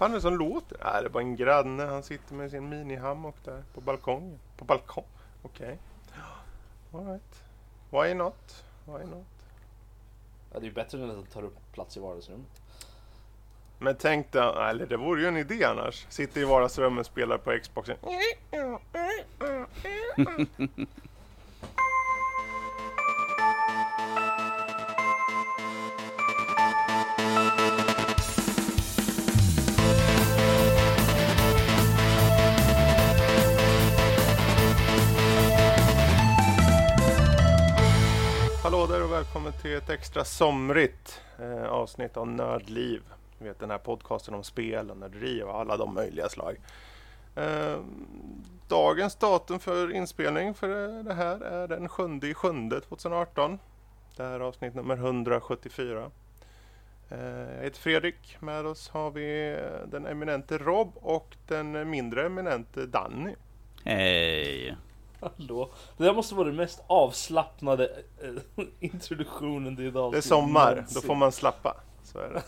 fan är det som låter? Nej, det är bara en granne. Han sitter med sin minihammock där på balkongen. På balkong? Okej. Okay. Alright. Why not? Why not? Ja, det är ju bättre än att den tar upp plats i vardagsrummet. Men tänk dig, eller det vore ju en idé annars. Sitter i vardagsrummet och spelar på Xboxen. till ett extra somrigt eh, avsnitt av Nördliv. Ni vet den här podcasten om spel och nörderi och alla de möjliga slag. Eh, dagens datum för inspelning för eh, det här är den 7 juli 2018. Det här är avsnitt nummer 174. Eh, jag heter Fredrik. Med oss har vi eh, den eminente Rob och den mindre eminente Danny. Hej! Hallå? Det där måste vara den mest avslappnade eh, introduktionen till idag. Det är sommar, då får man slappa. Så är det.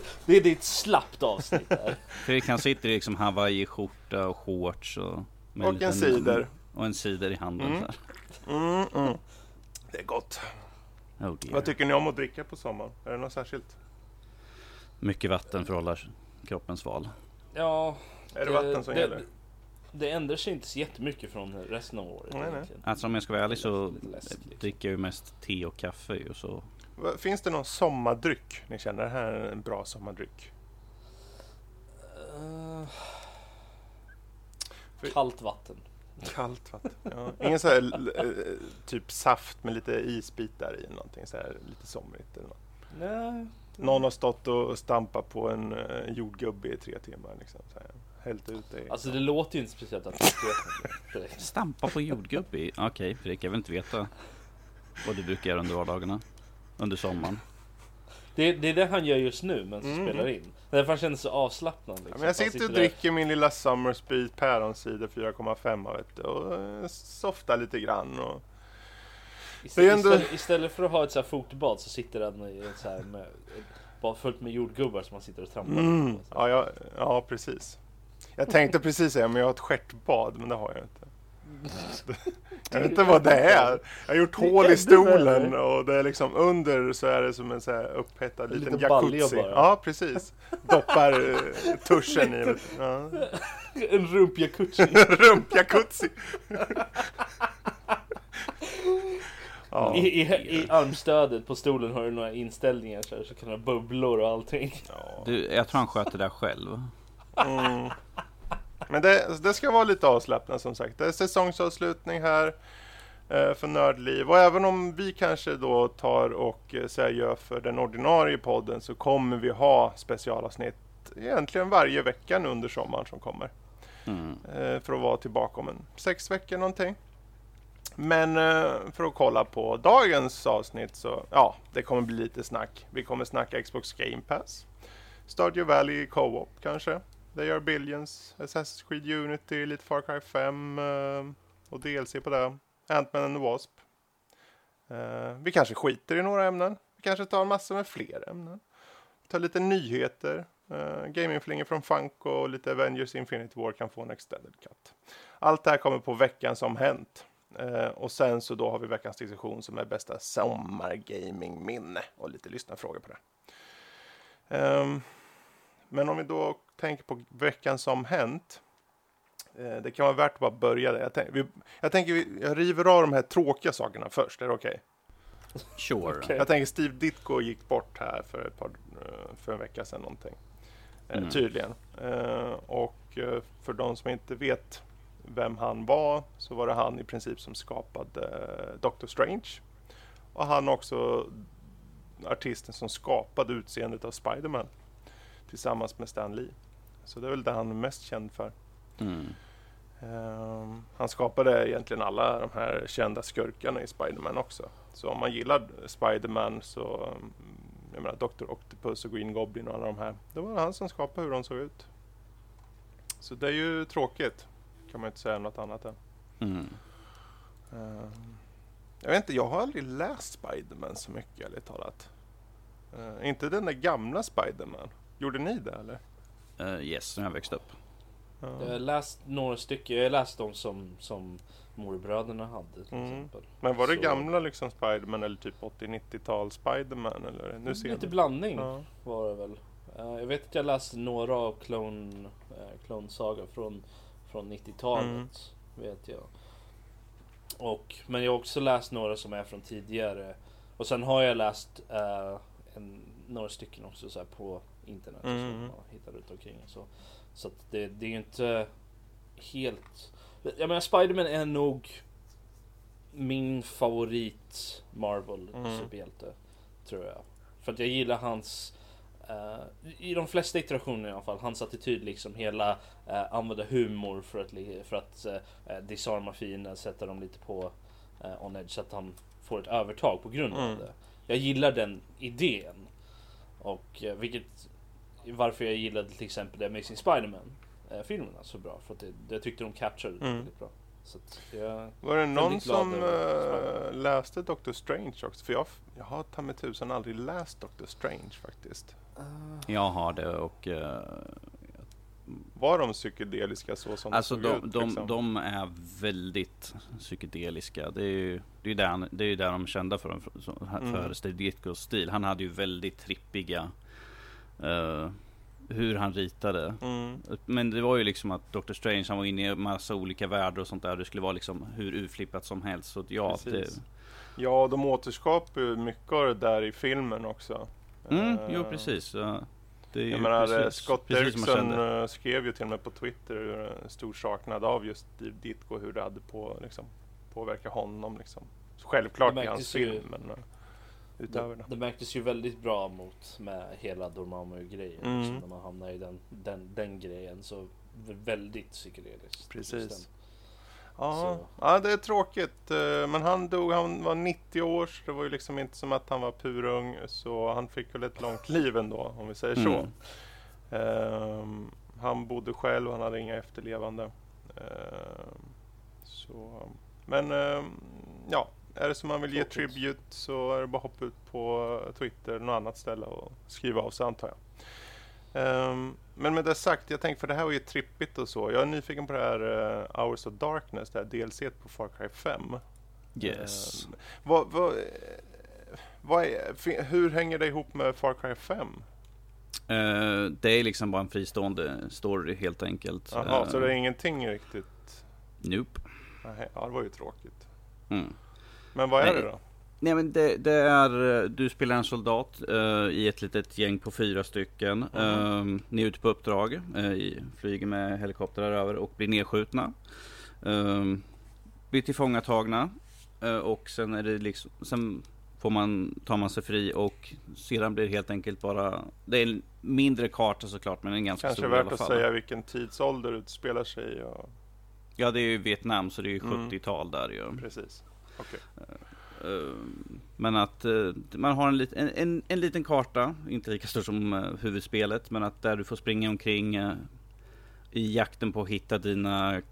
Det är ditt slappt avsnitt där. Fredrik han sitter i liksom hawaii-skjorta och shorts och... med Och en cider. Och en cider i handen Mm. så här. Mm, mm. Det är gott. Oh. Vad tycker ni om att dricka på sommaren? Är det något särskilt? Mycket vatten för att hålla kroppen sval. Ja, Är det vatten som det, gäller? Det ändrar sig inte så jättemycket från resten av året. Nej, nej. Alltså om jag ska vara ärlig så liksom. dricker jag ju mest te och kaffe ju så. Finns det någon sommardryck? Ni känner det här är en bra sommardryck? Eh, För- kallt vatten. Kallt vatten. Ja. Ingen så här eh, typ saft med lite isbitar i någonting så här lite somrigt eller något. Nej. Någon har stått och stampat på en uh, jordgubbe i tre timmar liksom. Så här. Hällt ut det. Alltså det låter ju inte speciellt attraktivt. Stampa på jordgubb i. Okej Fredrik, jag vill inte veta vad du brukar göra under vardagarna. Under sommaren. Det, det är det han gör just nu medan Mm. spelar in. Därför han känner sig avslappnad. Ja, Liksom. men jag Han sitter och där- dricker min lilla Summersby päronsider 4,5 vet du, och eh, softar lite grann. Och... Ist- Det är ändå- istället, istället för att ha ett så här fotbad så sitter han i ett så här med, bara fullt med jordgubbar som han sitter och trampar Mm. på. Ja, ja, ja, precis. Jag tänkte precis säga, men jag har ett stjärtbad, men det har jag inte. Jag vet inte vad det är. Jag har gjort hål i stolen och det är liksom under så är det som en så här upphettad En liten balja jacuzzi. bara. Ja, precis. Doppar eh, tuschen i. Ja. En rumpjacuzzi. Rumpjacuzzi. ja. I, i, I armstödet på stolen har du några inställningar så, här, så kan du ha bubblor och allting. ja. Du, jag tror han sköter det där själv. Mm. Men det, det ska vara lite avslappnat som sagt. Det är säsongsavslutning här eh, för Nördliv. Och även om vi kanske då tar och eh, säger för den ordinarie podden så kommer vi ha specialavsnitt egentligen varje vecka nu under sommaren som kommer. Mm. Eh, för att vara tillbaka om en sex veckor någonting. Men för att kolla på dagens avsnitt så ja, det kommer bli lite snack. Vi kommer snacka Xbox Game Pass. Stardew Valley Co-op kanske. They Are Billions, Assassin's Creed Unity, lite Far Cry 5 eh, och DLC på det. Ant-Man and the Wasp. Eh, vi kanske skiter i några ämnen. Vi kanske tar massor med fler ämnen. Tar lite nyheter. Uh, Gamingflingor från Funko och lite Avengers Infinity War kan få en extended cut. Allt det här kommer på veckan som hänt. Uh, och sen så då har vi veckans diskussion som är bästa sommargamingminne och lite lyssnarfrågor på det. Um, men om vi då tänker på veckan som hänt. eh, det kan vara värt att bara börja där. Jag, tänk, vi, jag tänker vi, jag river av de här tråkiga sakerna först. Är det okej? Sure. Okej. Jag tänker Steve Ditko gick bort här för, ett par, eh, för en vecka sedan någonting. Eh, Mm. Tydligen. Och för de som inte vet vem han var så var det han i princip som skapade Doctor Strange. Och han också artisten som skapade utseendet av Spiderman tillsammans med Stan Lee. Så det är väl det han är mest känd för. Mm. Ehm, han skapade egentligen alla de här kända skurkarna i Spiderman också. Så om man gillar Spiderman så, mm, jag menar Dr. Octopus och Green Goblin och alla de här. Det var han som skapade hur de såg ut. Så det är ju tråkigt. Kan man inte säga något annat än. Mm. Ehm, jag vet inte, jag har aldrig läst Spiderman så mycket ärligt talat. Ehm, inte den där gamla Spiderman. Gjorde ni det eller? Uh, yes, när jag växte upp. Ja. Jag har läst några stycken. Jag har läst dem som, som morbröderna hade till mm. exempel. Men var det Så... gamla liksom Spiderman eller typ 80-90-tal Spiderman? Eller? Nu ser Lite blandning ja. var det väl. Uh, jag vet att jag läste några av Clone, uh, Clone Saga från, från 90-talet. Mm. Vet jag. Och, men jag har också läst några som är från tidigare. Och sen har jag läst uh, en, några stycken också så på internet. Mm. Som man hittar ut omkring. Så, så att det, det är ju inte helt... Jag menar Spiderman är nog min favorit Marvel mm. superhjälte. Tror jag. För att jag gillar hans Uh, I de flesta iterationer i alla fall, hans attityd liksom hela uh, använda humor för att, för att uh, disarma fienden, sätta dem lite på uh, on edge så att han får ett övertag på grund av mm. det. Jag gillar den idén. Och vilket varför jag gillade till exempel The Amazing Spiderman uh, filmerna så bra. För att det, jag tyckte de capturade det mm. väldigt bra. Var det någon som äh, läste Doctor Strange också? För jag, jag har ta med tusan aldrig läst Doctor Strange faktiskt. Jag har det och... Uh, var de psykedeliska så som alltså de, ut, de, liksom? de är väldigt psykedeliska. Det är ju det är där, det är där de är kända för, för, mm. Steve Ditkos stil. Han hade ju väldigt trippiga uh, hur han ritade. Mm. Men det var ju liksom att Dr. Strange han var inne i massa olika världar och sånt där. Det skulle vara liksom hur urflippat som helst. Så ja, det... ja, de återskapar ju mycket av det där i filmen också. Mm, uh, jo precis. Uh, det är jag menar, precis, Scott Derrickson skrev ju till och med på Twitter hur stor saknad av just Steve Ditko, hur det hade på, liksom, påverkat honom. Liksom. Självklart i hans film. Men, utöver det. Det märktes ju väldigt bra mot med hela Dormammu-grejen. Mm. Liksom, när man hamnar i den, den, den grejen. Så väldigt psykedeliskt. Precis. Ja, ja, det är tråkigt. Eh, men han dog, han var 90 år. Så det var ju liksom inte som att han var purung. Så han fick väl ett långt liv ändå, om vi säger så. Mm. Um, han bodde själv, han hade inga efterlevande. Um, så, men um, ja, är det som man vill ge tribute så är det bara att hoppa ut på Twitter, något annat ställe och skriva av sig antar jag. Um, men med det sagt, jag tänkte för det här var ju trippigt och så. Jag är nyfiken på det här uh, Hours of Darkness, det här DLC på Far Cry 5. Yes. Um, vad, vad, vad är, hur hänger det ihop med Far Cry 5? Uh, eh, det är liksom bara en fristående story helt enkelt. Jaha, uh, så det är ingenting riktigt? Nope. Nej, ja, det var ju tråkigt. Mm. Men vad är Nej. det då? Nej men det, det, är, du spelar en soldat uh, i ett litet gäng på fyra stycken. Mm. Uh, ni är ute på uppdrag, uh, flyger med helikoptrar över och blir nedskjutna. Uh, blir tillfångatagna och sen är det liksom, sen får man, tar man sig fri och sedan blir det helt enkelt bara, det är en mindre karta såklart men en ganska Kanske stor i alla fall. Kanske värt att säga vilken tidsålder utspelar sig i. Och... Ja det är ju Vietnam så det är ju 70-tal mm. där ju. Precis. Okay. Eh, men att uh, man har en, lit, en, en, en, liten karta, inte lika stor som uh, huvudspelet, men att där du får springa omkring i jakten på att hitta dina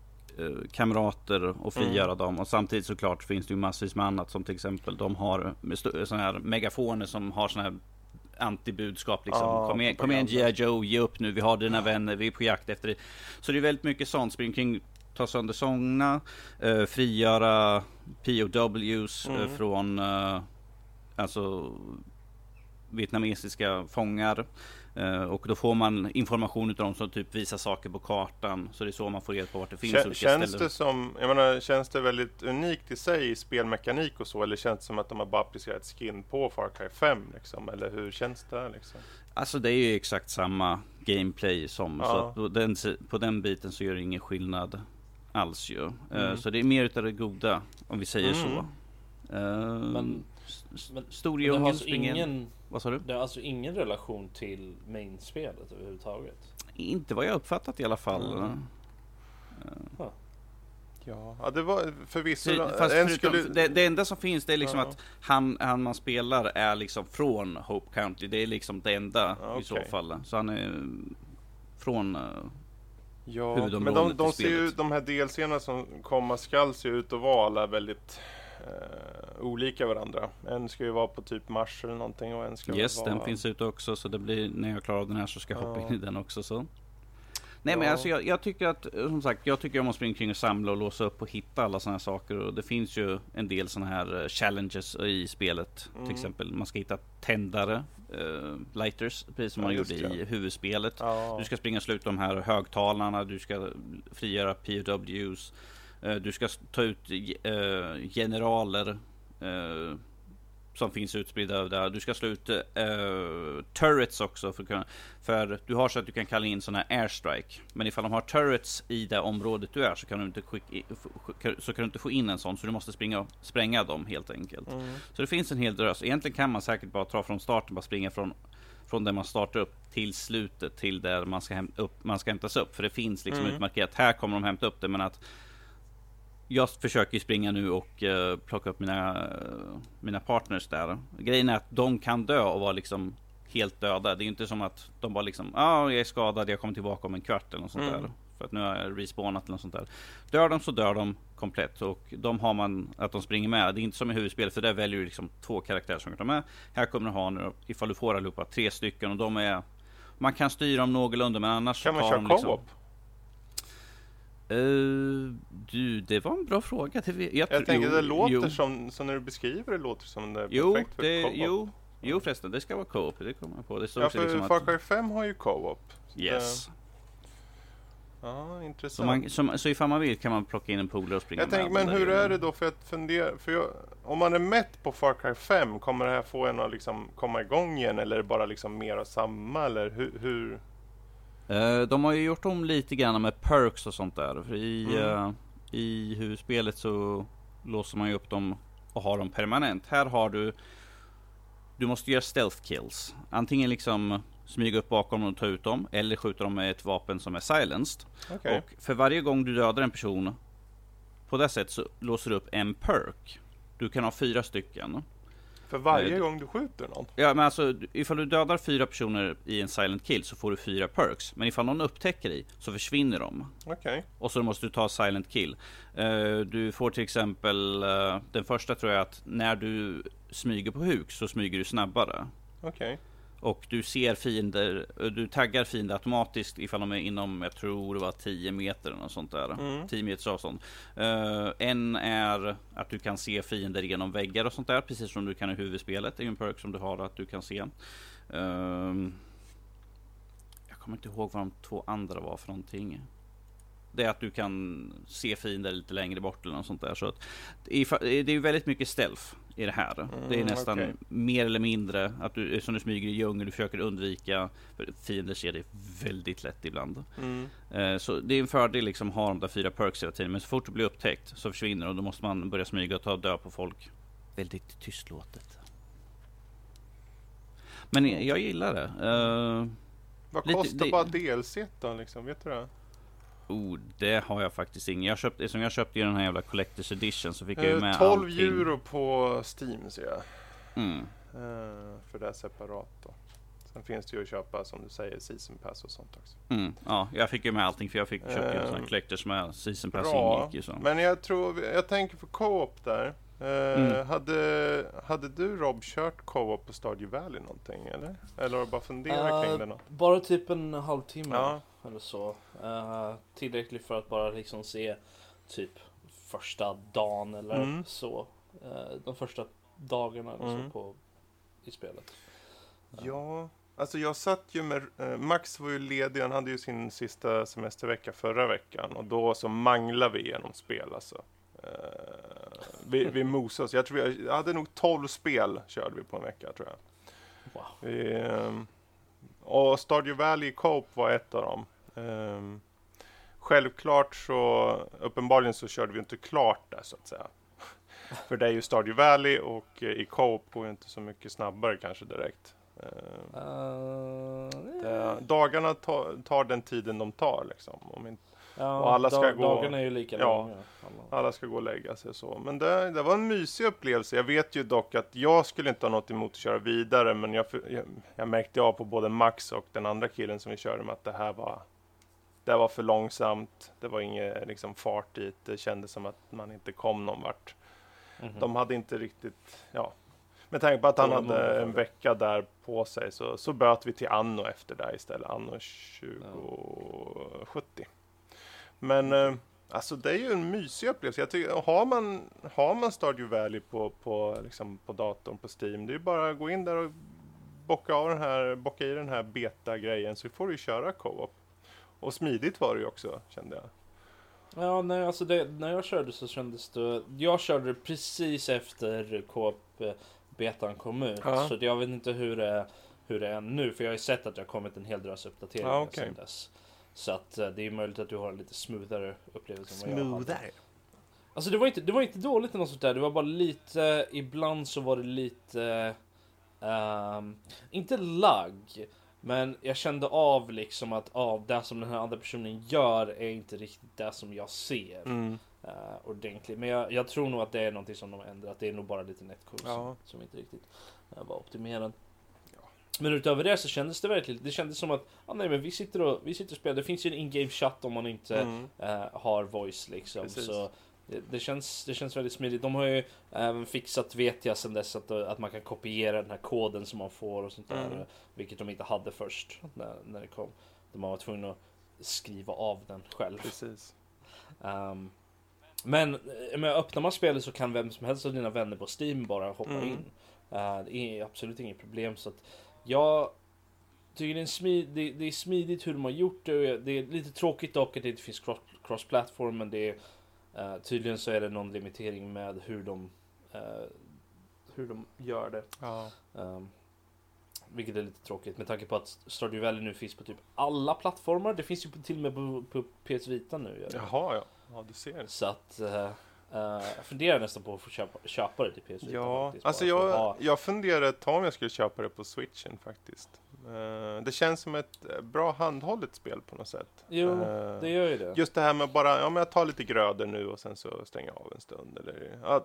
kamrater och frigöra mm. dem. Och samtidigt såklart finns det ju massvis med annat som till exempel de har sådana här megafoner som har sådana här antibudskap liksom. Ah, kom igen, kom igen G.I. Joe, ge upp nu, vi har dina vänner, vi är på jakt efter dig. Så det är väldigt mycket sånt, spring kring ta sönder sångna, eh, frigöra POWs eh, mm. eh, från eh, alltså vietnamesiska fångar. Uh, och då får man information utav dem som typ visar saker på kartan. Så det är så man får reda på vart det finns K olika Känns ställen. det som, jag menar, känns det väldigt unikt i sig i spelmekanik och så? Eller känns det som att de har bara applicerat skin på Far Cry 5 liksom? Eller hur känns det liksom? Alltså det är ju exakt samma gameplay som, ja. så den, på den biten så gör det ingen skillnad alls ju. Eh, mm. Så det är mer utav det goda, om vi säger mm. så. Uh, men, men Storjungen alltså springer... Ingen, vad sa du? Det har alltså ingen relation till main-spelet överhuvudtaget? Inte vad jag uppfattat i alla fall. Mm. Uh. Ja, det var förvisso... Det, fast förutom, skulle... det, det, enda som finns det är liksom ja. att han, han man spelar är liksom från Hope County. Det är liksom det enda okay. i så fall. Så han är från Ja, men de, de, ser ju, de här delscenerna som komma skall se ut att vara alla väldigt eh, olika varandra. En ska ju vara på typ Mars eller någonting och en ska Yes, vara... den finns ute också så det blir när jag klarar av den här så ska jag ja. hoppa in i den också så. Nej men Ja. alltså jag, jag tycker att, eh, som sagt, jag tycker om att springa kring och samla och låsa upp och hitta alla sådana här saker. Och det finns ju en del sådana här eh, challenges i spelet. Mm. Till exempel, man ska hitta tändare, eh, lighters, precis som Ja, man gjorde det. i huvudspelet. Ja. Du ska springa och sluta de här högtalarna, du ska frigöra POWs, eh, du ska ta ut eh, generaler som finns utspridda över där. Du ska slå ut eh, turrets också för, kunna, för du har så att du kan kalla in sådana här airstrike. Men ifall de har turrets i det området du är så kan du inte, skick, i- f- sk- så kan du inte få in en sån så du måste springa och spränga dem helt enkelt. Mm. Så det finns en hel drös. Egentligen kan man säkert bara ta från starten, bara springa från från där man startar upp till slutet till där man ska, häm- upp, man ska hämtas upp. För det finns liksom Mm. utmarkerat, här kommer de hämta upp det. Men att jag försöker springa nu och eh, plocka upp mina, eh, mina partners där. Grejen är att de kan dö och vara liksom helt döda. Det är inte som att de bara liksom, ja ah, jag är skadad, jag kommer tillbaka om en kvart eller något sånt Mm. där. För att nu har jag respawnat eller något sånt där. Dör de så dör de komplett och de har man att de springer med. Det är inte som i huvudspelet för där väljer du liksom två karaktärer som kan med. Här kommer du ha nu, ifall du får allihopa, tre stycken och de är man kan styra dem någorlunda men annars Kan man köra de liksom, co-op? Eh, du, det var en bra fråga. Det, Jag tror- tänker jo, det låter jo. som, så när du beskriver det låter som det är Jo, perfekt för det, co-op. jo, jo förresten, det ska vara co-op. Det kommer jag på. Det står Ja, för liksom Far. Cry 5 har ju co-op. Yes. Ja, Så, intressant. man, så, så ifall man vill kan man plocka in en polare och springa jag tänker, med. men hur är det då? För att fundera, för jag, om man är mätt på Far Cry 5, kommer det här få en att liksom komma igång igen eller är det bara liksom mer av samma? Eller hur? hur? Eh, de har ju gjort om lite grann med perks och sånt där. För i, Mm. eh, i huvudspelet så låser man ju upp dem och har dem permanent. Här har du Du måste göra stealth kills. Antingen liksom smyga upp bakom dem och ta ut dem. Eller skjuta dem med ett vapen som är silenced. Okej. Och för varje gång du dödar en person på det sättet så låser du upp en perk. Du kan ha fyra stycken. För varje eh, gång du skjuter någon? Ja men alltså ifall du dödar fyra personer i en silent kill så får du fyra perks. Men ifall någon upptäcker dig så försvinner de. Okej. Och så måste du ta silent kill. Eh, du får till exempel, eh, den första tror jag att när du smyger på huk så smyger du snabbare. Okej. Och du ser fiender, eh, du taggar fiender automatiskt ifall de är inom, jag tror det var 10 meter eller något sånt där. Mm. 10 meters avstånd. Eh, en är att du kan se fiender genom väggar och sånt där, precis som du kan i huvudspelet. Det är en perk som du har att du kan se. Ehm, jag kommer inte ihåg vad de två andra var för någonting. Det är att du kan se fiender lite längre bort eller något sånt där. Så att, det är ju väldigt mycket stealth i det här. det är Mm, nästan okej. mer eller mindre att du, som du smyger i djungel, du försöker undvika, för fiender ser dig väldigt lätt ibland. Mm. Eh, Så det är en fördel liksom att ha de där fyra perks hela tiden. Men så fort du blir upptäckt så försvinner och då måste man börja smyga och ta död på folk. Väldigt tystlåtet. Men jag gillar det. Eh, Vad Lite- kostar det- bara DLC då liksom? Vet du det? Oh, det har jag faktiskt ingen. Jag köpte, som jag köpte ju den här jävla Collector's Edition så fick jag ju Eh, med 12 allting. euro på Steam ser jag. Mm. Eh, för det är separat då. Sen finns det ju att köpa som du säger Season Pass och sånt också. Mm. Ja, jag fick ju med allting för jag fick köpte ju en sån här Eh, Collector's med Season Pass Bra. ingick ju så. Men jag tror, jag tänker för co-op där. Eh, Mm. hade, hade du Rob kört co-op på Stardew Valley någonting eller? Eller har du bara funderat kring Eh, det? nå- Bara typ en halvtimme Ja. Eller så. Uh, tillräckligt för att bara liksom se typ första dagen eller Mm. så. Eh, de första dagarna eller Mm. på, i spelet. Ja, alltså jag satt ju med, Max var ju ledig, han hade ju sin sista semestervecka förra veckan och då så manglade vi genom spel alltså. Vi, vi mosade oss, jag tror vi jag hade nog 12 spel körde vi på en vecka tror jag. Wow. Vi, ehm, och Stardew Valley Co-op var ett av dem. Ehm, självklart så, uppenbarligen så körde vi inte klart där så att säga. För det är ju Stardew Valley och eh, i Co-op går ju inte så mycket snabbare kanske direkt. Eh, det, dagarna tar, tar den tiden de tar liksom. Om inte, ja, och alla ska dag- gå- Dagarna är ju lika Ja. långa. Alla. alla ska gå och lägga sig så. Men det, det var en mysig upplevelse. Jag vet ju dock att jag skulle inte ha något emot att köra vidare. Men jag, jag, jag märkte av på både Max och den andra killen som vi körde med att det här var det var för långsamt. Det var ingen liksom, fart dit. Det kändes som att man inte kom någon vart. Mhm. De hade inte riktigt, ja. Med tanke på att han hade en vecka där på sig så, så böt vi till Anno efter det istället. Anno 1970. Men eh, alltså det är ju en mysig upplevelse. Jag tycker, har, man, har man Stardew Valley på, på, liksom på datorn på Steam, det är ju bara att gå in där och bocka, av den här, bocka i den här beta-grejen så får du ju köra co-op. Och smidigt var det ju också, kände jag. Ja, nej, alltså det, när jag körde så kändes det... Jag körde precis efter Coop-betan kom ut. Ja. Så jag vet inte hur det, hur det är nu. För jag har ju sett att det har kommit en hel drös uppdateringar Ja, okej. sedan dess. Så att eh, det är möjligt att du har en lite smoothare upplevelse hade. Alltså det var, inte, det var inte dåligt eller något sånt där. Det var bara lite... Ibland så var det lite... ehm, inte lagg. Men jag kände av liksom att ah, det som den här andra personen gör är inte riktigt det som jag ser Mm. uh, ordentligt. Men jag, jag tror nog att det är någonting som de har ändrat. Det är nog bara lite netcode Ja. som, som inte riktigt eh, var optimerad. Men utöver det så kändes det verkligen, det kändes som att ah, nej, men vi, sitter och, vi sitter och spelar. Det finns ju en in-game chatt om man inte Mm. eh, har voice liksom. Precis. Så det, det, känns, det känns väldigt smidigt. De har ju även fixat vet jag sen dess att, att man kan kopiera den här koden som man får och sånt där. Mm. Vilket de inte hade först när, när det kom. De var tvungna att skriva av den själv. Precis. Ehm, men, eh, men öppnar man spelet så kan vem som helst av dina vänner på Steam bara hoppa Mm. in. Eh, det är absolut inget problem. Så att jag tycker det är, smid, det, det är smidigt hur de har gjort det. Det är lite tråkigt dock att det inte finns cross- cross-platform. men det är, eh, tydligen så är det någon limitering med hur de, eh, hur de gör det. Ja. Ehm, vilket är lite tråkigt med tanke på att Stardew Valley nu finns på typ alla plattformar. Det finns ju på- till och med på, på PS Vita nu. Jaha, ja. Ja, du ser. Så att eh, eh, jag funderar nästan på att få köpa, köpa det till PS Vita. Ja, faktiskt, alltså jag, ha- jag funderar ett tag om jag skulle köpa det på switchen faktiskt. Eh, det känns som ett eh, bra handhållet spel på något sätt. Jo, Eh, det gör ju det. Just det här med bara, ja men jag tar lite grödor nu och sen så stänger jag av en stund. Eller, ja,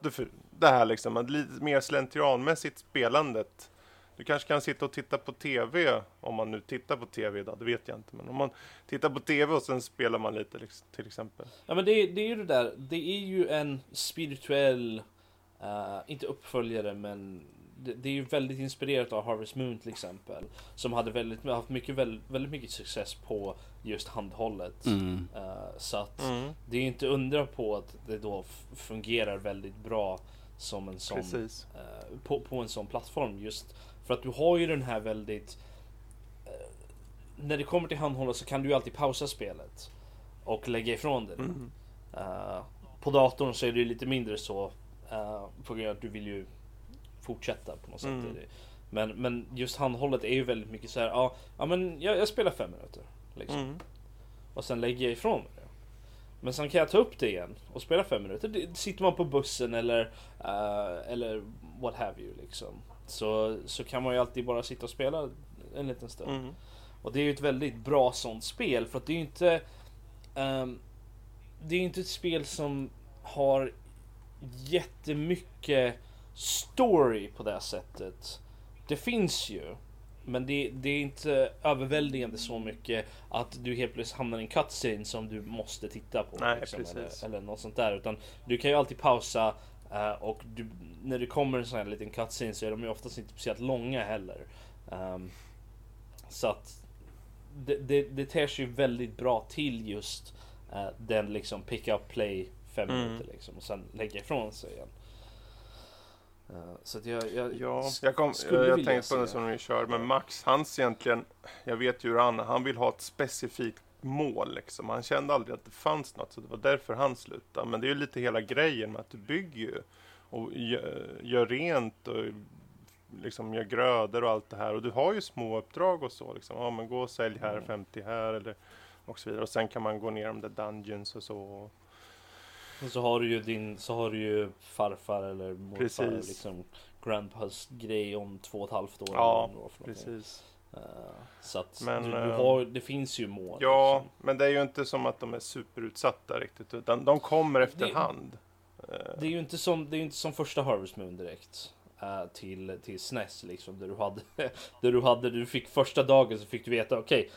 det, här liksom, att lite mer slentrianmässigt spelandet. Du kanske kan sitta och titta på TV, om man nu tittar på TV idag, det vet jag inte. Men om man tittar på TV och sen spelar man lite liksom, till exempel. Ja men det, det är ju det där. Det är ju en spirituell, eh, inte uppföljare men det, det är ju väldigt inspirerat av Harvest Moon till exempel. Som hade väldigt, haft mycket, väldigt, väldigt mycket success på just handhållet. Mm. Eh, så att Mm, det är inte undra på att det då fungerar väldigt bra som en sån eh, på, på en sån plattform just för att du har ju den här väldigt eh, när det kommer till handhållet så kan du ju alltid pausa spelet och lägga ifrån det. Mm. Eh, på datorn så är det ju lite mindre så uh, på grund av att du vill ju fortsätta på något sätt. Mm. Men, men just handhållet är ju väldigt mycket så här. Ja, ja men jag, jag spelar fem minuter liksom. Mm. Och sen lägger jag ifrån mig det. Men sen kan jag ta upp det igen och spela fem minuter. Det, sitter man på bussen eller, eh, eller what have you liksom. Så, så kan man ju alltid bara sitta och spela en liten stund. Mm. Och det är ju ett väldigt bra sånt spel för att det är ju inte ehm, Det är ju inte ett spel som har jättemycket story på det sättet. Det finns ju. Men det, det är inte överväldigande så mycket att du helt plötsligt hamnar i en cutscene som du måste titta på. Nej, liksom, eller, eller något sånt där. Utan du kan ju alltid pausa eh, och du, när det kommer en sån här liten cutscene så är de ju oftast inte speciellt långa heller. Ehm, så att det, det, det ter sig ju väldigt bra till just eh, den liksom pick up play fem Mm. minuter liksom och sen lägga ifrån sig igen. Eh, så att jag, jag Ja, jag, kom, jag, jag tänkte på det som vi kör, men Max, hans egentligen, jag vet ju hur han, han vill ha ett specifikt mål liksom. Han kände aldrig att det fanns något, så det var därför han slutade. Men det är ju lite hela grejen med att du bygger ju och gör, gör rent och liksom gör grödor och allt det här. Och du har ju små uppdrag och så liksom. Ja, men gå och sälj här, Mm. 50 här eller och så vidare. Och sen kan man gå ner de där dungeons och så. Och så har du ju din, så har du ju farfar eller morfar Precis. liksom grandpas grej om två och ett halvt år. Ja. Precis. Eh, så att Men, du, du eh, har, det finns ju mål. Ja, liksom. men det är ju inte som att de är superutsatta riktigt, utan de kommer efterhand. Eh, Det är ju inte som, det är ju inte som första Harvest Moon direkt. till, till SNES liksom. Där du hade, där du hade, du fick första dagen så fick du veta okej.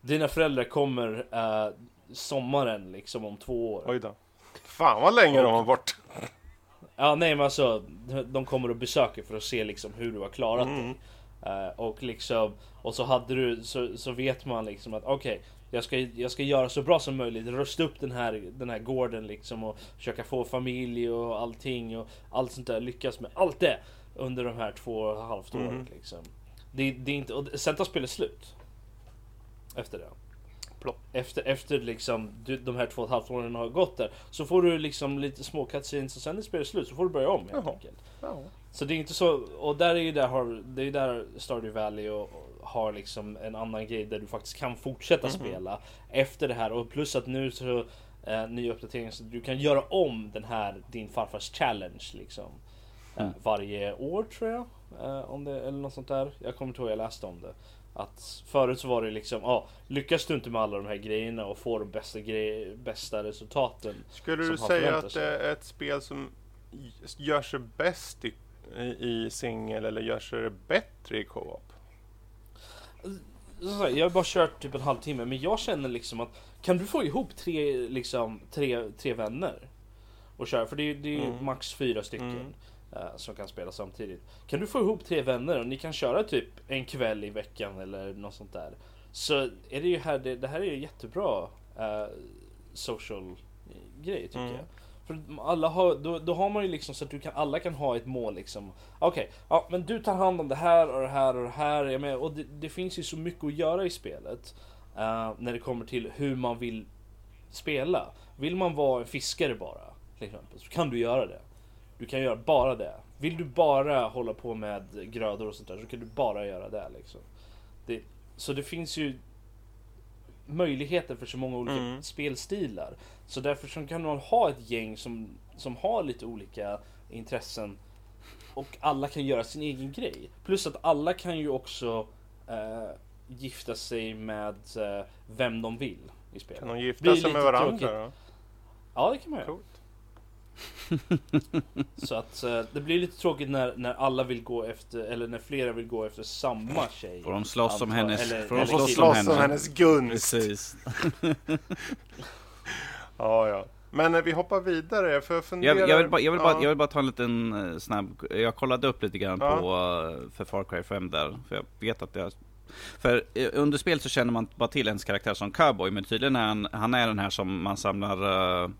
dina föräldrar kommer eh, sommaren liksom om två år. Oj då. Fan vad länge de var bort. Ja nej men alltså de kommer och besöker för att se liksom hur du har klarat Mm. dig. Eh, och liksom och så hade du så, så vet man liksom att okej Jag ska, jag ska göra så bra som möjligt, rusta upp den här, den här gården liksom och försöka få familj och allting och allt sånt där. Lyckas med allt det under de här två och ett halvt åren Mm. liksom. Det, det är inte, och sen tar spelet slut. Efter det. Plopp. Efter, efter liksom du, de här två och ett halvt åren har gått där Så får du liksom lite små cutscenes och sen är spelet slut så får du börja om helt Jaha. enkelt Ja. Så det är inte så, och där är ju där, har, det är där Stardew Valley och, och har liksom en annan grej där du faktiskt kan fortsätta Mhm. spela efter det här och plus att nu så eh, ny uppdatering så du kan göra om den här din farfars challenge liksom. Eh, Mm. varje år tror jag. Eh, om det, eller något sånt där. Jag kommer inte ihåg, jag läste om det. Att förut så var det liksom, ja, lyckas du inte med alla de här grejerna och får de bästa, grej, bästa resultaten. Skulle du säga att det är ett spel som gör sig bäst i, i, singel eller gör sig bättre i co-op? Så så här, Jag har bara kört typ en halvtimme men jag känner liksom att kan du få ihop tre, liksom, tre, tre vänner och köra, för det är, det är ju Mm. max fyra stycken Mm. Eh, som kan spela samtidigt. Kan du få ihop tre vänner och ni kan köra typ en kväll i veckan eller något sånt där. Så är det ju här, det, det här är ju jättebra eh, social grej tycker Mm. jag. För alla har, då, då har man ju liksom så att du kan, alla kan ha ett mål liksom. Okej, ja men du tar hand om det här och det här och det här. Jag menar, och det, det finns ju så mycket att göra i spelet. eh, när det kommer till hur man vill spela. Vill man vara en fiskare bara, till exempel, så kan du göra det. Du kan göra bara det. Vill du bara hålla på med grödor och sånt där så kan du bara göra det liksom. Det, så det finns ju möjligheter för så många olika Mm. spelstilar. Så därför så kan man ha ett gäng som, som har lite olika intressen och alla kan göra sin egen grej. Plus att alla kan ju också eh, gifta sig med eh, vem de vill i spelet. Kan de gifta sig med varandra tråkigt. då? Ja, det kan man göra. Coolt. Så att eh, det blir lite tråkigt när, när alla vill gå efter, eller när flera vill gå efter samma tjej. Får de slåss om hennes... eller- får de slåss om slåss om henne? hennes gunst. Precis. Ja, ja. Men eh, vi hoppar vidare för jag funderar... Jag, jag, vill bara, jag, vill bara, Ja. jag vill bara ta en liten eh, snabb... Jag kollade upp lite grann Ja. på för Far Cry 5 där. För jag vet att jag... För eh, under spel så känner man bara till ens karaktär som cowboy. Men tydligen är han, han är den här som man samlar uh,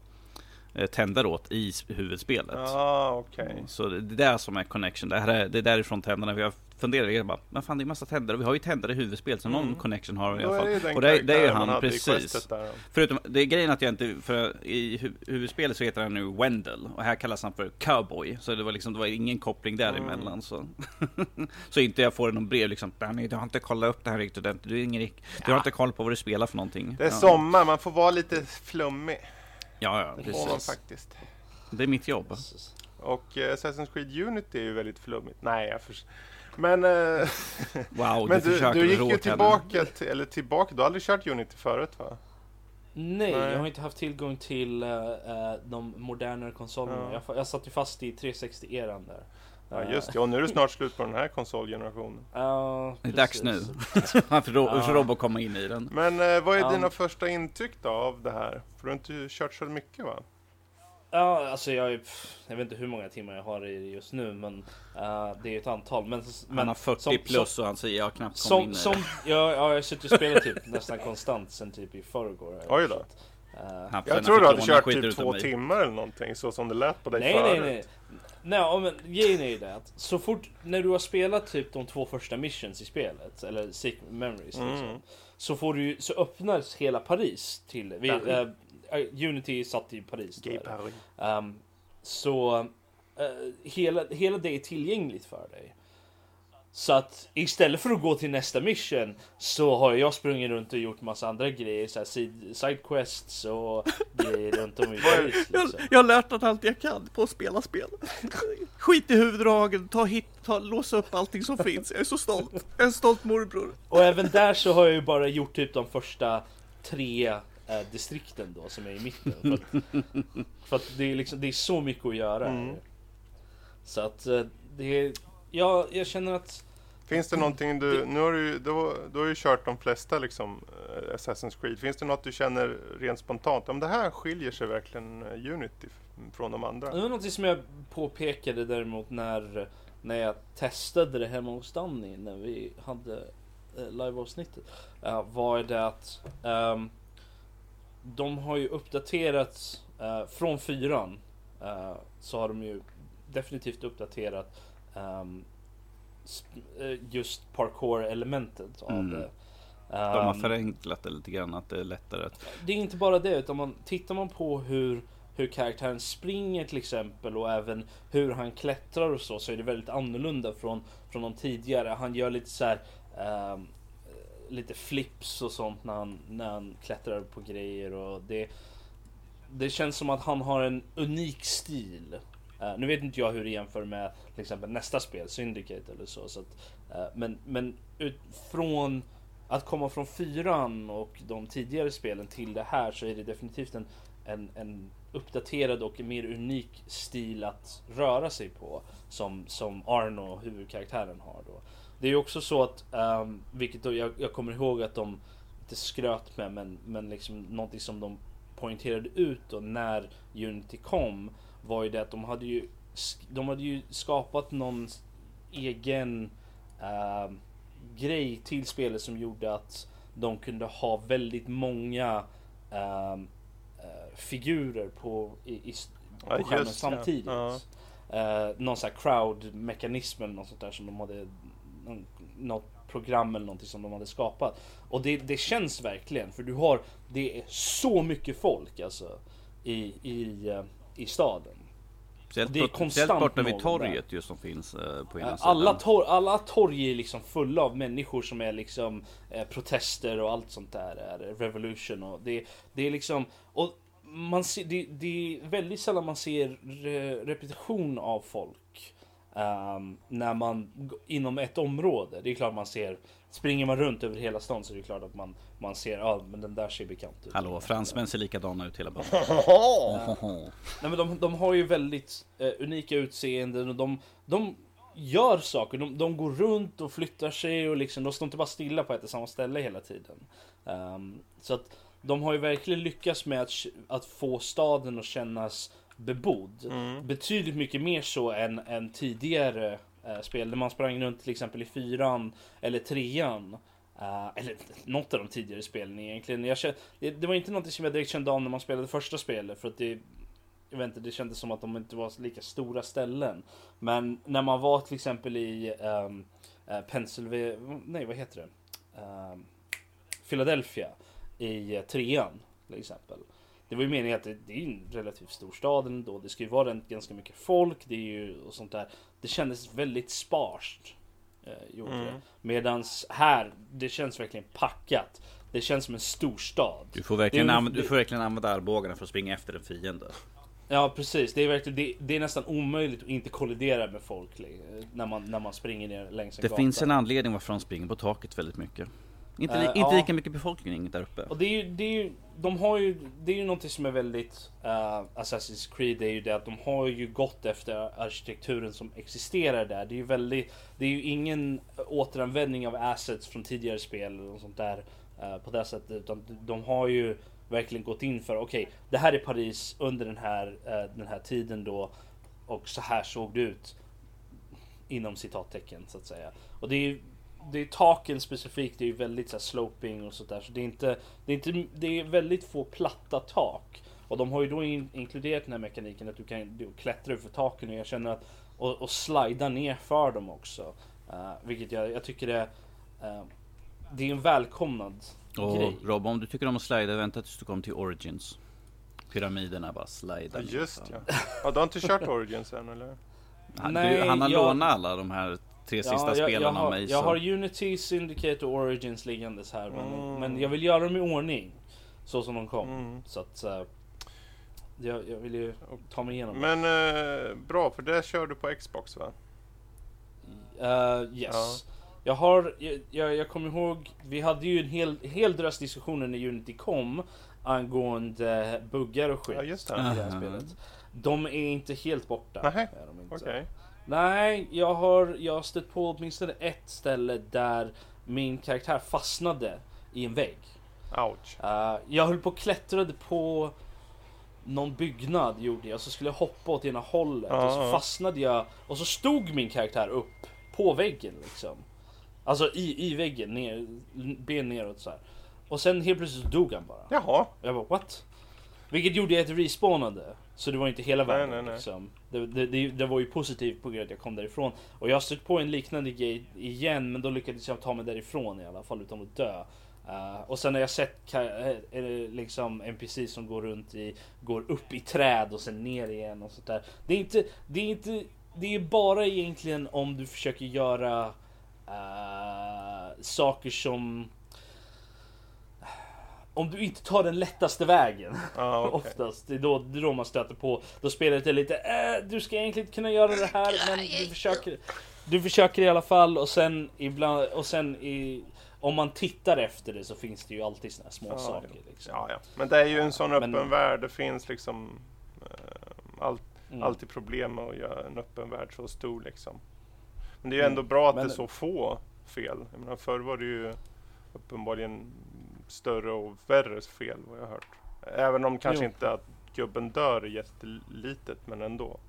tänder åt i huvudspelet. Ja, okej. Så det är det som är connection. Det, här är, det är därifrån tänderna. Vi har funderat jag bara, men fan det är massa tänder och vi har ju tänder i huvudspelet så någon Mm. connection har vi i alla är fall. den Och det, är- det är ju han, precis. Förutom, det är grejen att jag inte, för i hu- huvudspelet så heter han nu Wendell och här kallas han för Cowboy. Så det var liksom, det var ingen koppling däremellan Mm. så. så inte jag får någon brev liksom, Danny du har inte kollat upp det här riktigt ordentligt. Du, är ingen, du har inte koll på vad du spelar för någonting. Det är ja. sommar, man får vara lite flummig. Ja, ja, precis. faktiskt. Det är mitt jobb. Och eh, Assassin's Creed Unity är ju väldigt flummigt. Nej, jag förs- Men, eh, Wow, men du, du, gick ju tillbaka, till, eller tillbaka, du har aldrig kört Unity förut va? Nej, Nej. jag har inte haft tillgång till eh, de modernare konsolerna. Ja. Jag, jag satt ju fast i 360-eran där. Ja Eh, just det, och nu är det snart slut på den här konsolgenerationen. Ja, Det är dags precis. för, Ro- Ja. för Rob att komma in i den. Men eh, vad är Ja. dina första intryck då av det här? För du har inte kört så mycket va? Ja, alltså jag, pff, jag vet inte hur många timmar jag har i det just nu, men eh, det är ett antal. Men, men Han har 40 som- plus och han säger jag har knappt kommit in Som, i som, det. ja, ja, jag suttit och spelat typ nästan konstant sen typ i förrgår. Oj då. Uh, Jag tror du hade kört typ två timmar eller någonting, så som det lät på dig nej, förut. nej. Nej, ja, men grejen är ju det att så fort när du har spelat typ de två första missions i spelet, eller Secret Memories Mm. liksom, så får du så öppnas hela Paris till, vi, eh, Unity satt i Paris. Gay? Paris. Ehm, så eh, hela, hela det är tillgängligt för dig. Så att istället för att gå till nästa mission så har jag sprungit runt och gjort massa andra grejer, så här side, sidequests och grejer runt om i Paris. Liksom. Jag har lärt att allt jag kan på att spela spel. Skit i huvuddragen, ta hit, ta, låsa upp allting som finns. Jag är så stolt. Jag är en stolt morbror. Och även där så har jag ju bara gjort typ de första tre eh, distrikten då som är i mitten. För att, för att det, är liksom, det är så mycket att göra. Mm. Så att eh, det är, ja, jag känner att Finns det någonting du, nu har du, du, har- du har ju kört de flesta liksom eh, Assassin's Creed. Finns det något du känner rent spontant? Om det här skiljer sig verkligen eh, Unity från de andra? Det var något som jag påpekade däremot när, när jag testade det hemma hos Danny när vi hade eh, live-avsnittet. Var det att um, de har ju uppdaterat uh, från fyran. Uh, så har de ju definitivt uppdaterat um, just parkour-elementet av Mm. det. De har Um, förenklat det lite grann, att det är lättare att... det är inte bara det, utan man, tittar man på hur, hur karaktären springer till exempel och även hur han klättrar och så, så är det väldigt annorlunda från, från de tidigare. Han gör lite så här ehm, lite flips och sånt när han, när han klättrar på grejer och det, det känns som att han har en unik stil. Uh, nu vet inte jag hur det jämför med till exempel nästa spel, Syndicate eller så. så att, uh, men men utifrån att komma från fyran och de tidigare spelen till det här så är det definitivt en, en, en uppdaterad och mer unik stil att röra sig på. Som, som Arno, huvudkaraktären, har då. Det är ju också så att, um, vilket då jag, jag kommer ihåg att de inte skröt med, men, men liksom någonting som de poängterade ut då när Unity kom var ju det att de hade ju, de hade ju skapat någon egen ehm, grej till spelet som gjorde att de kunde ha väldigt många eh, figurer på, i, i, på Ja, skärmen just samtidigt. Ja. Eh, någon sån här crowd-mekanism eller något sånt där som de hade något program eller någonting som de hade skapat. Och det, det känns verkligen för du har det är så mycket folk alltså i, i, eh, i staden. Speciellt, Det är konstant borta vid torget just som finns eh, på ena Eh, sidan. Alla, tor alla torg är liksom fulla av människor som är liksom eh, protester och allt sånt där. Är revolution och det, det är liksom och man ser, det, det är väldigt sällan man ser re repetition av folk. Ehm, när man inom ett område. Det är klart man ser Springer man runt över hela stan så är det klart att man, man ser, ja men den där ser bekant ut. Hallå, fransmän ser likadana ut hela banan. Nej men de, de har ju väldigt eh, unika utseenden och de, de gör saker. De, de går runt och flyttar sig och liksom, de står inte bara stilla på ett och samma ställe hela tiden. Ehm, så att de har ju verkligen lyckats med att, att få staden att kännas bebodd. Mm. Betydligt mycket mer så än, än tidigare eh, spel där man sprang runt till exempel i fyran eller trean. Eh, eller något av de tidigare spelen egentligen. Jag kände, det, det var inte något som jag direkt kände av när man spelade första spelet för att det jag vet inte, det kändes som att de inte var lika stora ställen. Men när man var till exempel i um, Pennsylvania, nej vad heter det? Ehm, Philadelphia i eh, trean till exempel. Det var ju meningen att det, det är en relativt stor stad ändå. Det ska ju vara en, ganska mycket folk. Det är ju och sånt där. Det kändes väldigt sparst. Eh, gjorde Mm. det. Medans här, det känns verkligen packat. Det känns som en storstad. Du får verkligen, Det anv- du får verkligen använda armbågarna för att springa efter en fiende. Ja precis, det är, verkligen, det, det är nästan omöjligt att inte kollidera med folk när man, när man springer ner längs en Det gata. finns en anledning varför de springer på taket väldigt mycket. Inte, li- Eh, inte ja. lika mycket befolkning där uppe. Och det är ju, det är ju, de har ju, det är ju någonting som är väldigt uh, Assassin's Creed, det är ju det att de har ju gått efter arkitekturen som existerar där. Det är ju väldigt, det är ju ingen återanvändning av assets från tidigare spel och sånt där eh, på det sättet. Utan de har ju verkligen gått in för, okej, det här är Paris under den här, eh, den här tiden då. Och så här såg det ut. Inom citattecken så att säga. Och det är ju det är taken specifikt, det är ju väldigt så här, sloping och sådär. Så det är inte, det är inte, det är väldigt få platta tak. Och de har ju då in, inkluderat den här mekaniken att du kan du klättra för taken och jag känner att och, och slida ner för dem också. Uh, vilket jag, jag tycker är uh, Det är en välkomnad Och grej. Rob, om du tycker om att slida, vänta tills du kommer till Origins. Pyramiderna bara slida Ja, just ja. ja. Du har inte kört Origins än eller? Han, Nej, du, han har jag- lånat alla de här tre sista jag, spelen jag, av har, mig. jag så- har Unity, Syndicate och Origins liggandes här. Men, Mm. men jag vill göra dem i ordning. Så som de kom. Mm. Så att eh, jag, jag vill ju ta mig igenom. Men eh, bra, för det kör du på Xbox va? Uh, yes. Jag har, jag, jag, jag kommer ihåg, vi hade ju en hel, hel drös diskussioner när Unity kom angående buggar och skit Ja, just i det. det här Aha. spelet. De är inte helt borta. Är de inte. Okej. Nej, jag har, jag har stött på åtminstone ett ställe där min karaktär fastnade i en vägg. Ouch. Uh, jag höll på och klättrade på någon byggnad gjorde jag, så skulle jag hoppa åt ena hållet och så fastnade jag och så stod min karaktär upp på väggen liksom. Alltså i, i väggen, ner, ben neråt så här. Och sen helt plötsligt dog han bara. Jaha. Jag bara what? Vilket gjorde att det respawnade. Så det var inte hela världen nej, nej. liksom. Det, det, det, det var ju positivt på grund av att jag kom därifrån. Och jag har stött på en liknande grej igen men då lyckades jag ta mig därifrån i alla fall utan att dö. Eh, och sen har jag sett eh, liksom NPC som går runt i, går upp i träd och sen ner igen och sånt där. Det är inte, det är inte, det är bara egentligen om du försöker göra eh, saker som om du inte tar den lättaste vägen Ja, okej. oftast, det är, då, det är då man stöter på. Då spelet är lite, äh, du ska egentligen inte kunna göra det här men du försöker. Du försöker i alla fall och sen ibland och sen i om man tittar efter det så finns det ju alltid såna här små Ja, saker. ja. Liksom. Ja, ja. Men det är ju en sån Men- öppen värld. Det finns liksom eh, allt, Mm. alltid problem med att göra en öppen värld så stor liksom. Men det är ju Mm. ändå bra att Men- det är så få fel. Jag menar, förr var det ju uppenbarligen större och värre fel vad jag har hört. Även om kanske Jo. inte att gubben dör jättelitet men ändå.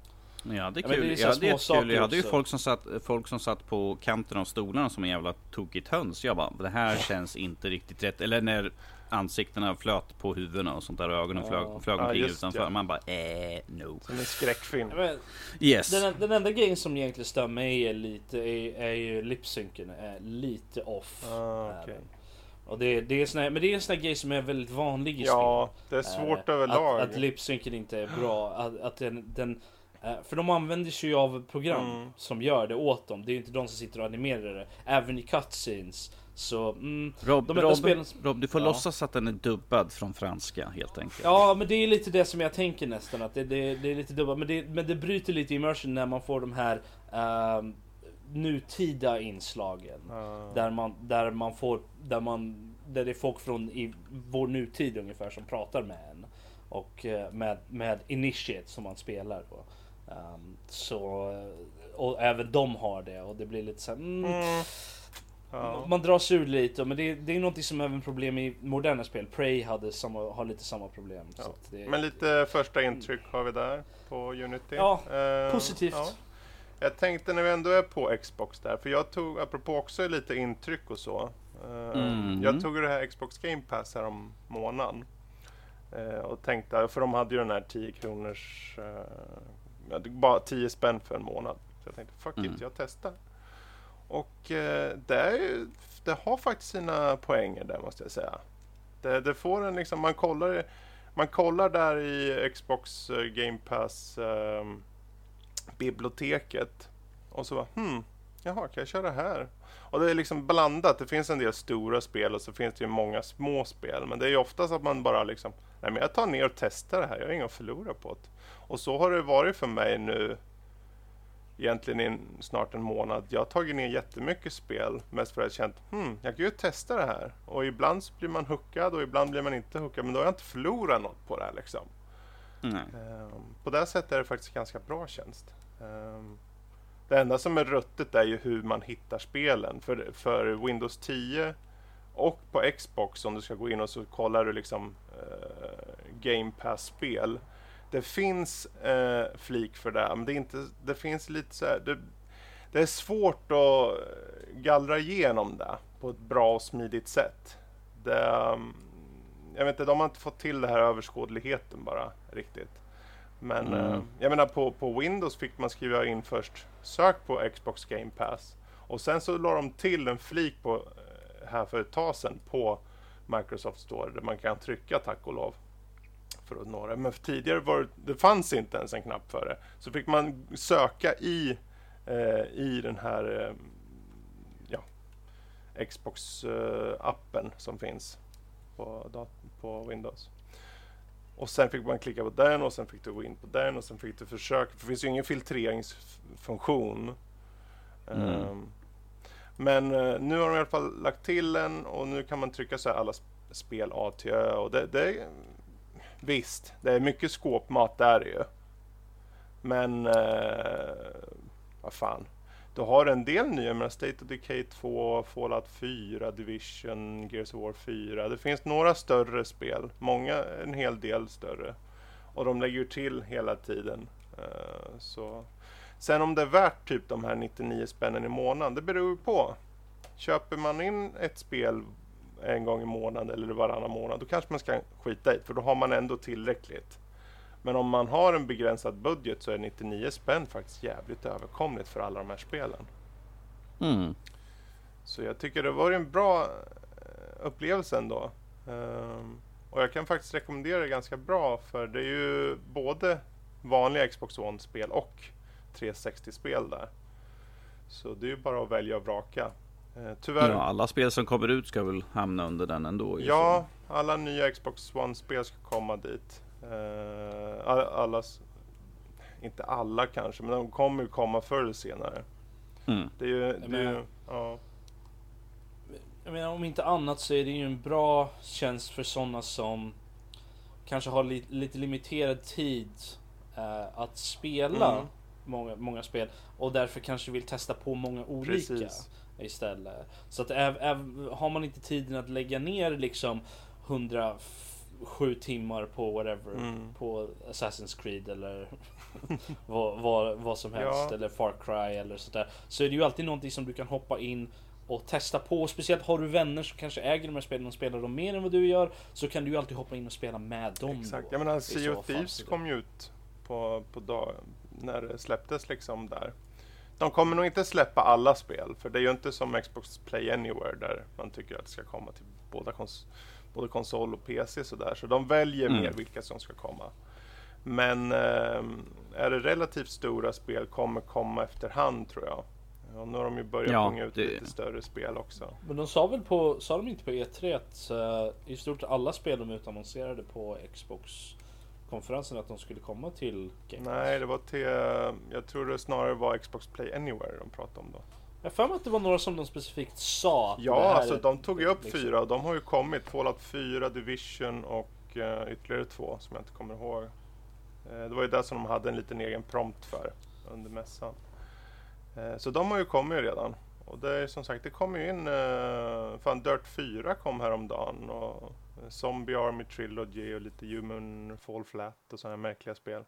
Men jag hade Ja, men det är kul. så Jag hade, saker jag hade ju folk som, satt, folk som satt på kanten av stolarna som en jävla tokigt höns. Jag bara, det här känns inte riktigt rätt. Eller när ansiktena flöt på huvudena och sånt där och ögonen Ja. flög, flög Ja, omkring just utanför. det. Man bara, eh, no. Som en skräckfilm. Men Yes. den, den enda grejen som egentligen stör mig är lite, är, är ju lipsynken är lite off. Ah, är den. Och det, det är sån här, men det är en sån här grej som är väldigt vanlig i Ja, det är svårt Eh, överlag. Att, att lipsynken inte är bra. Att, att den, den, eh, för de använder sig ju av program Mm. som gör det åt dem. Det är ju inte de som sitter och animerar det. Även i cutscenes. Så mm, Rob, Rob, spelen- Rob, du får Ja. låtsas att den är dubbad från franska helt enkelt. Ja, men det är lite det som jag tänker nästan. Att det, det, det är lite dubbelt. Men det, men det bryter lite immersion när man får de här ehm, nutida inslagen. Ja. Där man, där man får, där man, där det är folk från i vår nutid ungefär som pratar med en. Och eh, med, med Initiate som man spelar då. Ehm, så, och även de har det och det blir lite så här, mm, Mm. Ja. Man dras ur lite men det, det är något som även problem i moderna spel. Prey hade samma, har lite samma problem. Ja. det, Men lite första intryck har vi där på Unity. Ja, Eh, positivt. ja. Jag tänkte när vi ändå är på Xbox där, för jag tog, apropå också lite intryck och så. eh, Mm. Jag tog det här Xbox Game Pass här om månaden. Eh, och tänkte, för de hade ju den här 10 kronors, eh, bara 10 spänn för en månad. Så jag tänkte, fuck Mm. it, jag testar. Och det, är det har faktiskt sina poänger där måste jag säga. Det, det får en liksom, man kollar, man kollar där i Xbox Game Pass ehm, biblioteket och så bara hmm, jaha, kan jag köra här? Och det är liksom blandat. Det finns en del stora spel och så finns det ju många små spel. Men det är ju oftast att man bara liksom, nej men jag tar ner och testar det här. Jag har inget att förlora på det. Och så har det varit för mig nu egentligen i snart en månad. Jag har tagit ner jättemycket spel mest för att jag känt, hmm, jag kan ju testa det här. Och ibland så blir man hookad och ibland blir man inte hookad. Men då har jag inte förlorat något på det här liksom. Ehm, på det sättet är det faktiskt ganska bra tjänst. Ehm, det enda som är ruttet är ju hur man hittar spelen. För, för Windows 10 och på Xbox om du ska gå in och så kollar du liksom eh, Game Pass-spel. Det finns eh, flik för det, men det, är inte, det finns lite så här, det, det är svårt att eh, gallra igenom det på ett bra och smidigt sätt. Det, ehm, jag vet inte, de har inte fått till det här överskådligheten bara riktigt. Men Mm. eh, jag menar på, på Windows fick man skriva in först sök på Xbox Game Pass och sen så la de till en flik på eh, här för ett tag sedan på Microsoft Store där man kan trycka tack och lov för att nå det. Men tidigare var det, det fanns inte ens en knapp för det. Så fick man söka i, eh, i den här eh, ja, Xbox-appen som finns på, på Windows. Och sen fick man klicka på den och sen fick du gå in på den och sen fick du försöka. För det finns ju ingen filtreringsfunktion. Mm. Ehm, men eh, nu har de i alla fall lagt till en och nu kan man trycka så här alla sp- spel A till Ö. Och det, det är, visst, det är mycket skåpmat där ju. Men eh, vad fan. Du har en del nya, men State of Decay 2, Fallout 4, Division, Gears of War 4. Det finns några större spel, många en hel del större. Och de lägger ju till hela tiden. Uh, så. Sen om det är värt typ de här 99 spännen i månaden, det beror ju på. köper man in ett spel en gång i månaden eller varannan månad, då kanske man ska skita i för då har man ändå tillräckligt. Men om man har en begränsad budget så är 99 spänn faktiskt jävligt överkomligt för alla de här spelen. Mm. Så jag tycker det var en bra eh, upplevelse ändå. Um, och jag kan faktiskt rekommendera det ganska bra för det är ju både vanliga Xbox One-spel och 360-spel där. Så det är ju bara att välja och vraka. Uh, tyvärr... Ja, alla spel som kommer ut ska väl hamna under den ändå? Ja, alla nya Xbox One-spel ska komma dit. Uh, alla, inte alla kanske, men de kommer ju komma förr eller senare. Mm. Det är ju, det är ju ja jag menar om inte annat så är det ju en bra tjänst för sådana som kanske har li lite limiterad tid uh, att spela mm. många, många spel och därför kanske vill testa på många olika Precis. istället. Så att äv, äv, har man inte tiden att lägga ner liksom 107 timmar på whatever, mm. på Assassin's Creed eller vad, vad, vad som helst ja. eller Far Cry eller sådär. Så är det ju alltid någonting som du kan hoppa in och testa på. Speciellt har du vänner som kanske äger de här spelen och spelar dem mer än vad du gör. Så kan du ju alltid hoppa in och spela med dem. Exakt. Jag menar, Sea of Thieves kom ju ut på, på dag, när det släpptes liksom där. De kommer nog inte släppa alla spel, för det är ju inte som Xbox Play Anywhere där man tycker att det ska komma till båda kons både konsol och PC sådär. Så de väljer mm. mer vilka som ska komma. Men eh, är det relativt stora spel kommer komma efterhand tror jag. Ja, nu har de ju börjat ja, punga ut det... lite större spel också. Men de sa väl på, sa de inte på E3 att uh, i stort alla spel de utannonserade på Xbox konferensen att de skulle komma till Game Nej, det var till, jag tror det snarare var Xbox Play Anywhere de pratade om då. Jag för mig att det var några som de specifikt sa. Ja, alltså de tog ju upp liksom. fyra och de har ju kommit. Fallout 4, Division och uh, ytterligare två som jag inte kommer ihåg. Uh, det var ju det som de hade en liten egen prompt för under mässan. Eh, så de har ju kommit redan. Och det är som sagt, det kommer ju in, uh, fan Dirt 4 kom häromdagen och Zombie Army Trilogy och lite Human Fall Flat och sådana märkliga spel.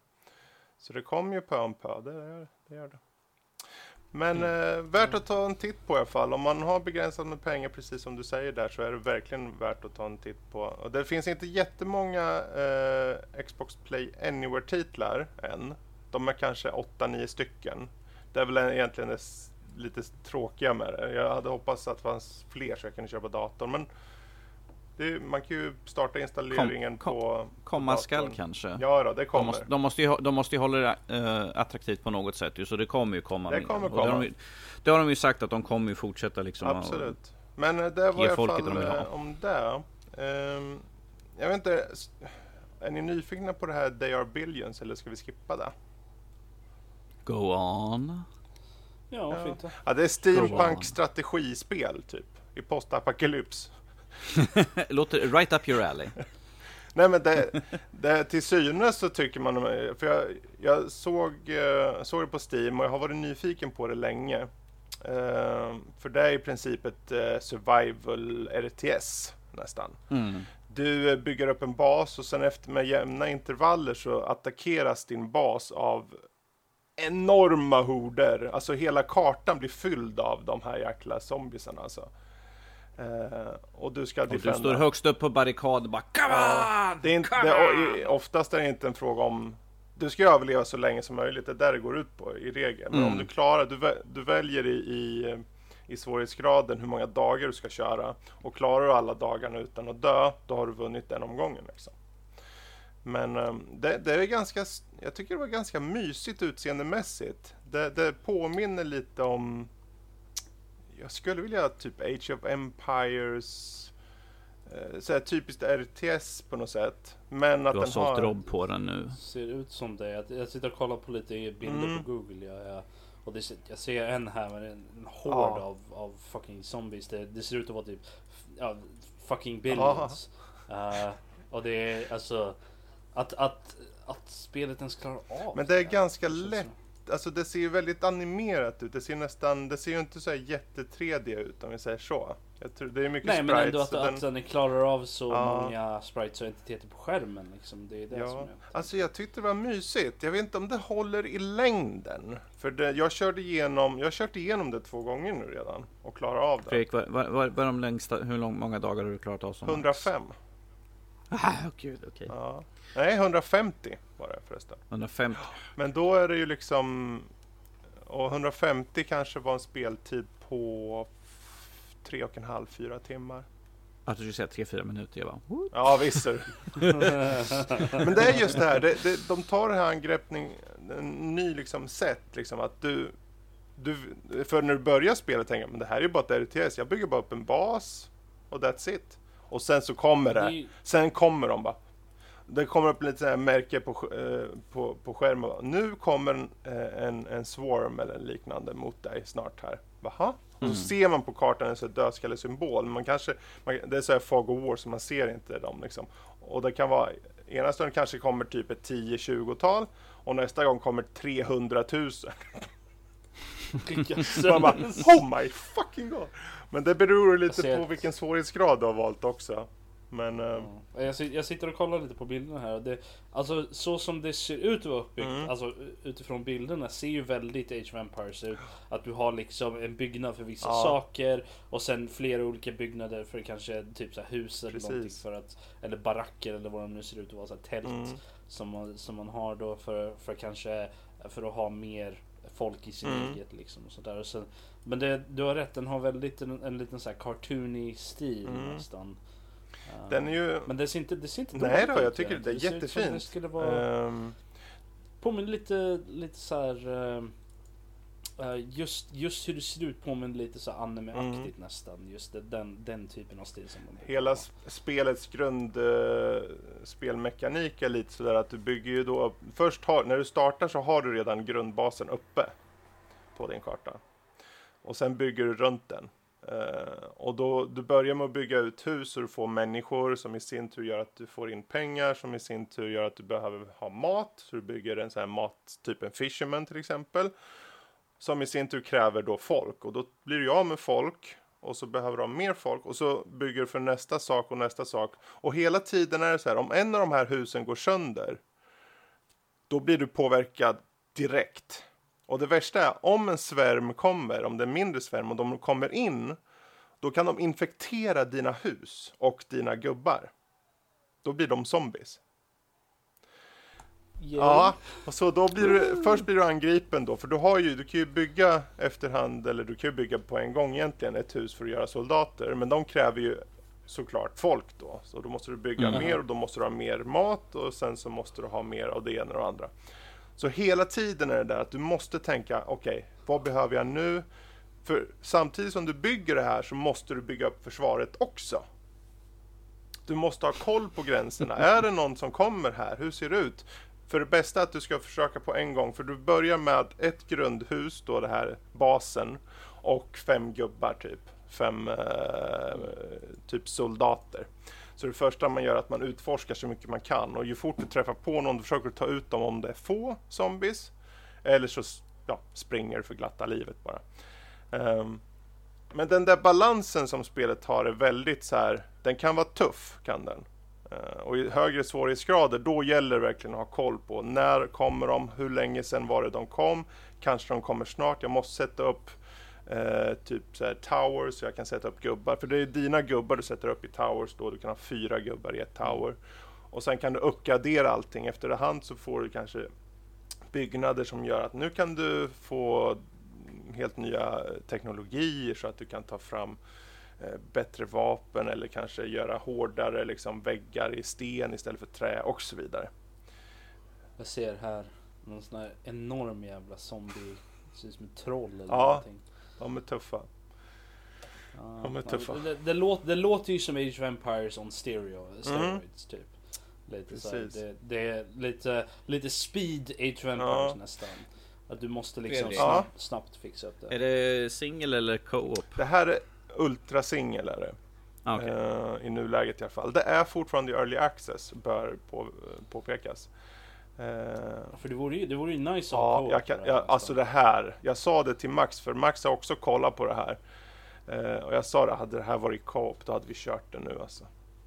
Så det kommer ju pö om pö, det det. Gör det. Men mm. eh, värt att ta en titt på i alla fall. Om man har begränsat med pengar precis som du säger där så är det verkligen värt att ta en titt på. Och det finns inte jättemånga eh, Xbox Play Anywhere-titlar än. De är kanske 8-9 stycken. Det är väl egentligen det lite tråkiga med det. Jag hade hoppats att det fanns fler så jag kunde köpa datorn. Men det, man kan ju starta installeringen kom, på Komma skall kanske? Ja då, det kommer. De måste, de måste, ju, de måste ju hålla det äh, attraktivt på något sätt så det kommer ju komma Det mer. kommer komma. Det har, de, det har de ju sagt att de kommer ju fortsätta liksom. Absolut. Men eh, det var i alla fall om det. Um, jag vet inte, är ni nyfikna på det här They Are Billions eller ska vi skippa det? Go on. Ja, ja. fint. Ja, det är steampunk strategispel typ. I postapokalyps. Låter right up your alley. Nej men det, det, till synes så tycker man, för jag, jag såg, uh, såg det på Steam och jag har varit nyfiken på det länge. Uh, för det är i princip ett uh, survival RTS nästan. Mm. Du bygger upp en bas och sen efter med jämna intervaller så attackeras din bas av enorma horder. Alltså hela kartan blir fylld av de här jäkla zombiesarna alltså. Uh, och du ska och defenda. du står högst upp på barrikaden bara Come on! det är inte, Come det, oftast är det inte en fråga om du ska överleva så länge som möjligt. Det är där det går ut på i regel. Men mm. om du klarar, du, du väljer i, i, i svårighetsgraden hur många dagar du ska köra. Och klarar du alla dagarna utan att dö, då har du vunnit den omgången. Liksom. Men um, det, det, är ganska, jag tycker det var ganska mysigt utseendemässigt. Det, det påminner lite om, jag skulle vilja typ Age of Empires, eh, så här typiskt RTS på något sätt. Men att du har den sålt har... Rob på den nu. Ser ut som det. Jag, jag sitter och kollar på lite bilder mm. på Google. Jag, jag, och det, jag ser en här med en, en hord ja. av, av fucking zombies. Det, det, ser ut att vara typ ja, fucking billions. Uh, och det är alltså att, att, att spelet ens klarar av Men det är ganska lätt alltså det ser ju väldigt animerat ut. Det ser nästan, det ser ju inte så här jätte 3D ut om vi säger så. Jag tror, det är mycket Nej sprites. men ändå att, så att den, den klarar av så Ja. många sprites och entiteter på skärmen liksom. Det är det som ja, är... alltså jag tyckte det var mysigt. Jag vet inte om det håller i längden. För det, jag körde igenom, jag har kört igenom det två gånger nu redan och klarar av det. Fredrik, vad, vad, vad är de längsta, hur lång, många dagar har du klarat av som max? 105. Ah, gud, okej. Ja. Nej, 150 var det förresten. 150. Men då är det ju liksom... Och 150 kanske var en speltid på tre och en halv, fyra timmar. Att du skulle säga 3-4 minuter. Jag bara, "What?" Ja, visst. är det. Men det är just det här, det, det, de tar det här angreppning, en ny liksom sätt, liksom att du, du... För när du börjar spelet tänker jag, men det här är ju bara ett RTS, jag bygger bara upp en bas och that's it. Och sen så kommer Det det, sen kommer de bara. Det kommer upp lite här märke på, eh, på, på skärmen. Nu kommer en, eh, en, en swarm eller liknande mot dig snart här. Jaha? Och så ser man på kartan en dödskallesymbol. Man kanske, man, det är så här fog of war så man ser inte dem liksom. Och det kan vara, ena stunden kanske kommer typ ett 10-20-tal och nästa gång kommer 300 000. Man bara, oh my fucking god! Men det beror lite på vilken svårighetsgrad du har valt också. Men eh, Ja. Jag, sit- jag sitter och kollar lite på bilderna här. Det, alltså så som det ser ut att vara uppbyggt, Mm. alltså utifrån bilderna, ser ju väldigt Age of Empires ut. Att du har liksom en byggnad för vissa Ja. saker och sen flera olika byggnader för kanske typ så hus eller Precis. någonting för att, eller baracker eller vad de nu ser ut att vara, så tält Mm. som, man, som man har då för, för kanske för att ha mer folk i sin Mm. eget liksom. Och sådär. Och sen, men det, du har rätt, den har väldigt en, en liten så här cartoony stil Mm. nästan. Eh, den är ju... men det ser inte, det ser inte Nej då, jag tycker det är som Det jättefint. skulle vara, Ehm, påminner lite, lite så här. eh, eh, just, just hur det ser ut påminner lite så anime-aktigt nästan. Just det, den, den typen av stil som brukar Hela ha. spelets grund eh, spelmekanik är lite sådär att du bygger ju då Först har, när du startar så har du redan grundbasen uppe på din karta. Och sen bygger du runt den. Uh, och då, du börjar med att bygga ut hus och du får människor som i sin tur gör att du får in pengar som i sin tur gör att du behöver ha mat. Så du bygger en sån här mat, typ en fisherman till exempel. Som i sin tur kräver då folk och då blir du av med folk och så behöver du ha mer folk och så bygger du för nästa sak och nästa sak. Och hela tiden är det så här, om en av de här husen går sönder, då blir du påverkad direkt. Och det värsta är, om en svärm kommer, om det är en mindre svärm och de kommer in, då kan de infektera dina hus och dina gubbar. Då blir de zombies. Ja, och så då blir du, först blir du angripen då, för du har ju, du kan ju bygga efterhand, eller du kan ju bygga på en gång egentligen ett hus för att göra soldater, men de kräver ju såklart folk då, så då måste du bygga Mm. mer och då måste du ha mer mat och sen så måste du ha mer av det ena och det andra. Så hela tiden är det där att du måste tänka, okej, vad behöver jag nu? För samtidigt som du bygger det här så måste du bygga upp försvaret också. Du måste ha koll på gränserna. är det någon som kommer här? Hur ser det ut? För det bästa är att du ska försöka på en gång, för du börjar med ett grundhus, då det här basen, och fem gubbar typ. Fem eh, typ soldater. Så det första man gör är att man utforskar så mycket man kan och ju fort du träffar på någon, du försöker ta ut dem om det är få zombies. Eller så ja, springer du för glatta livet bara. Um, men den där balansen som spelet har är väldigt så här, den kan vara tuff kan den. Uh, och i högre svårighetsgrader, då gäller det verkligen att ha koll på när kommer de, hur länge sedan var det de kom, kanske de kommer snart, jag måste sätta upp eh, typ så här towers, så jag kan sätta upp gubbar, för det är dina gubbar du sätter upp i towers då, du kan ha fyra gubbar i ett tower. Och sen kan du uppgradera allting efterhand så får du kanske byggnader som gör att nu kan du få helt nya teknologier så att du kan ta fram eh, bättre vapen eller kanske göra hårdare liksom, väggar i sten istället för trä och så vidare. Jag ser här någon sån här enorm jävla zombie. Ser ut som ett troll eller Ja. någonting. De är tuffa. Ja, de är ja, tuffa. Det, det, låter, det låter ju som Age of Empires on stereo, steroids typ. Lite så det, det är lite, lite speed Age of Empires Ja. nästan. Att du måste liksom snabbt, snabbt fixa upp det. Är det singel eller co-op? Det här är ultrasingel är det. Ah, okej. Eh, I nuläget i alla fall. Det är fortfarande i early access, bör på, påpekas. Eh, För det vore ju, det vore ju nice att Ja, ha jag kan, det jag, alltså det här. Jag sa det till Max, för Max har också kollat på det här. Eh, och jag sa det, hade det här varit co-op då hade vi kört det nu alltså.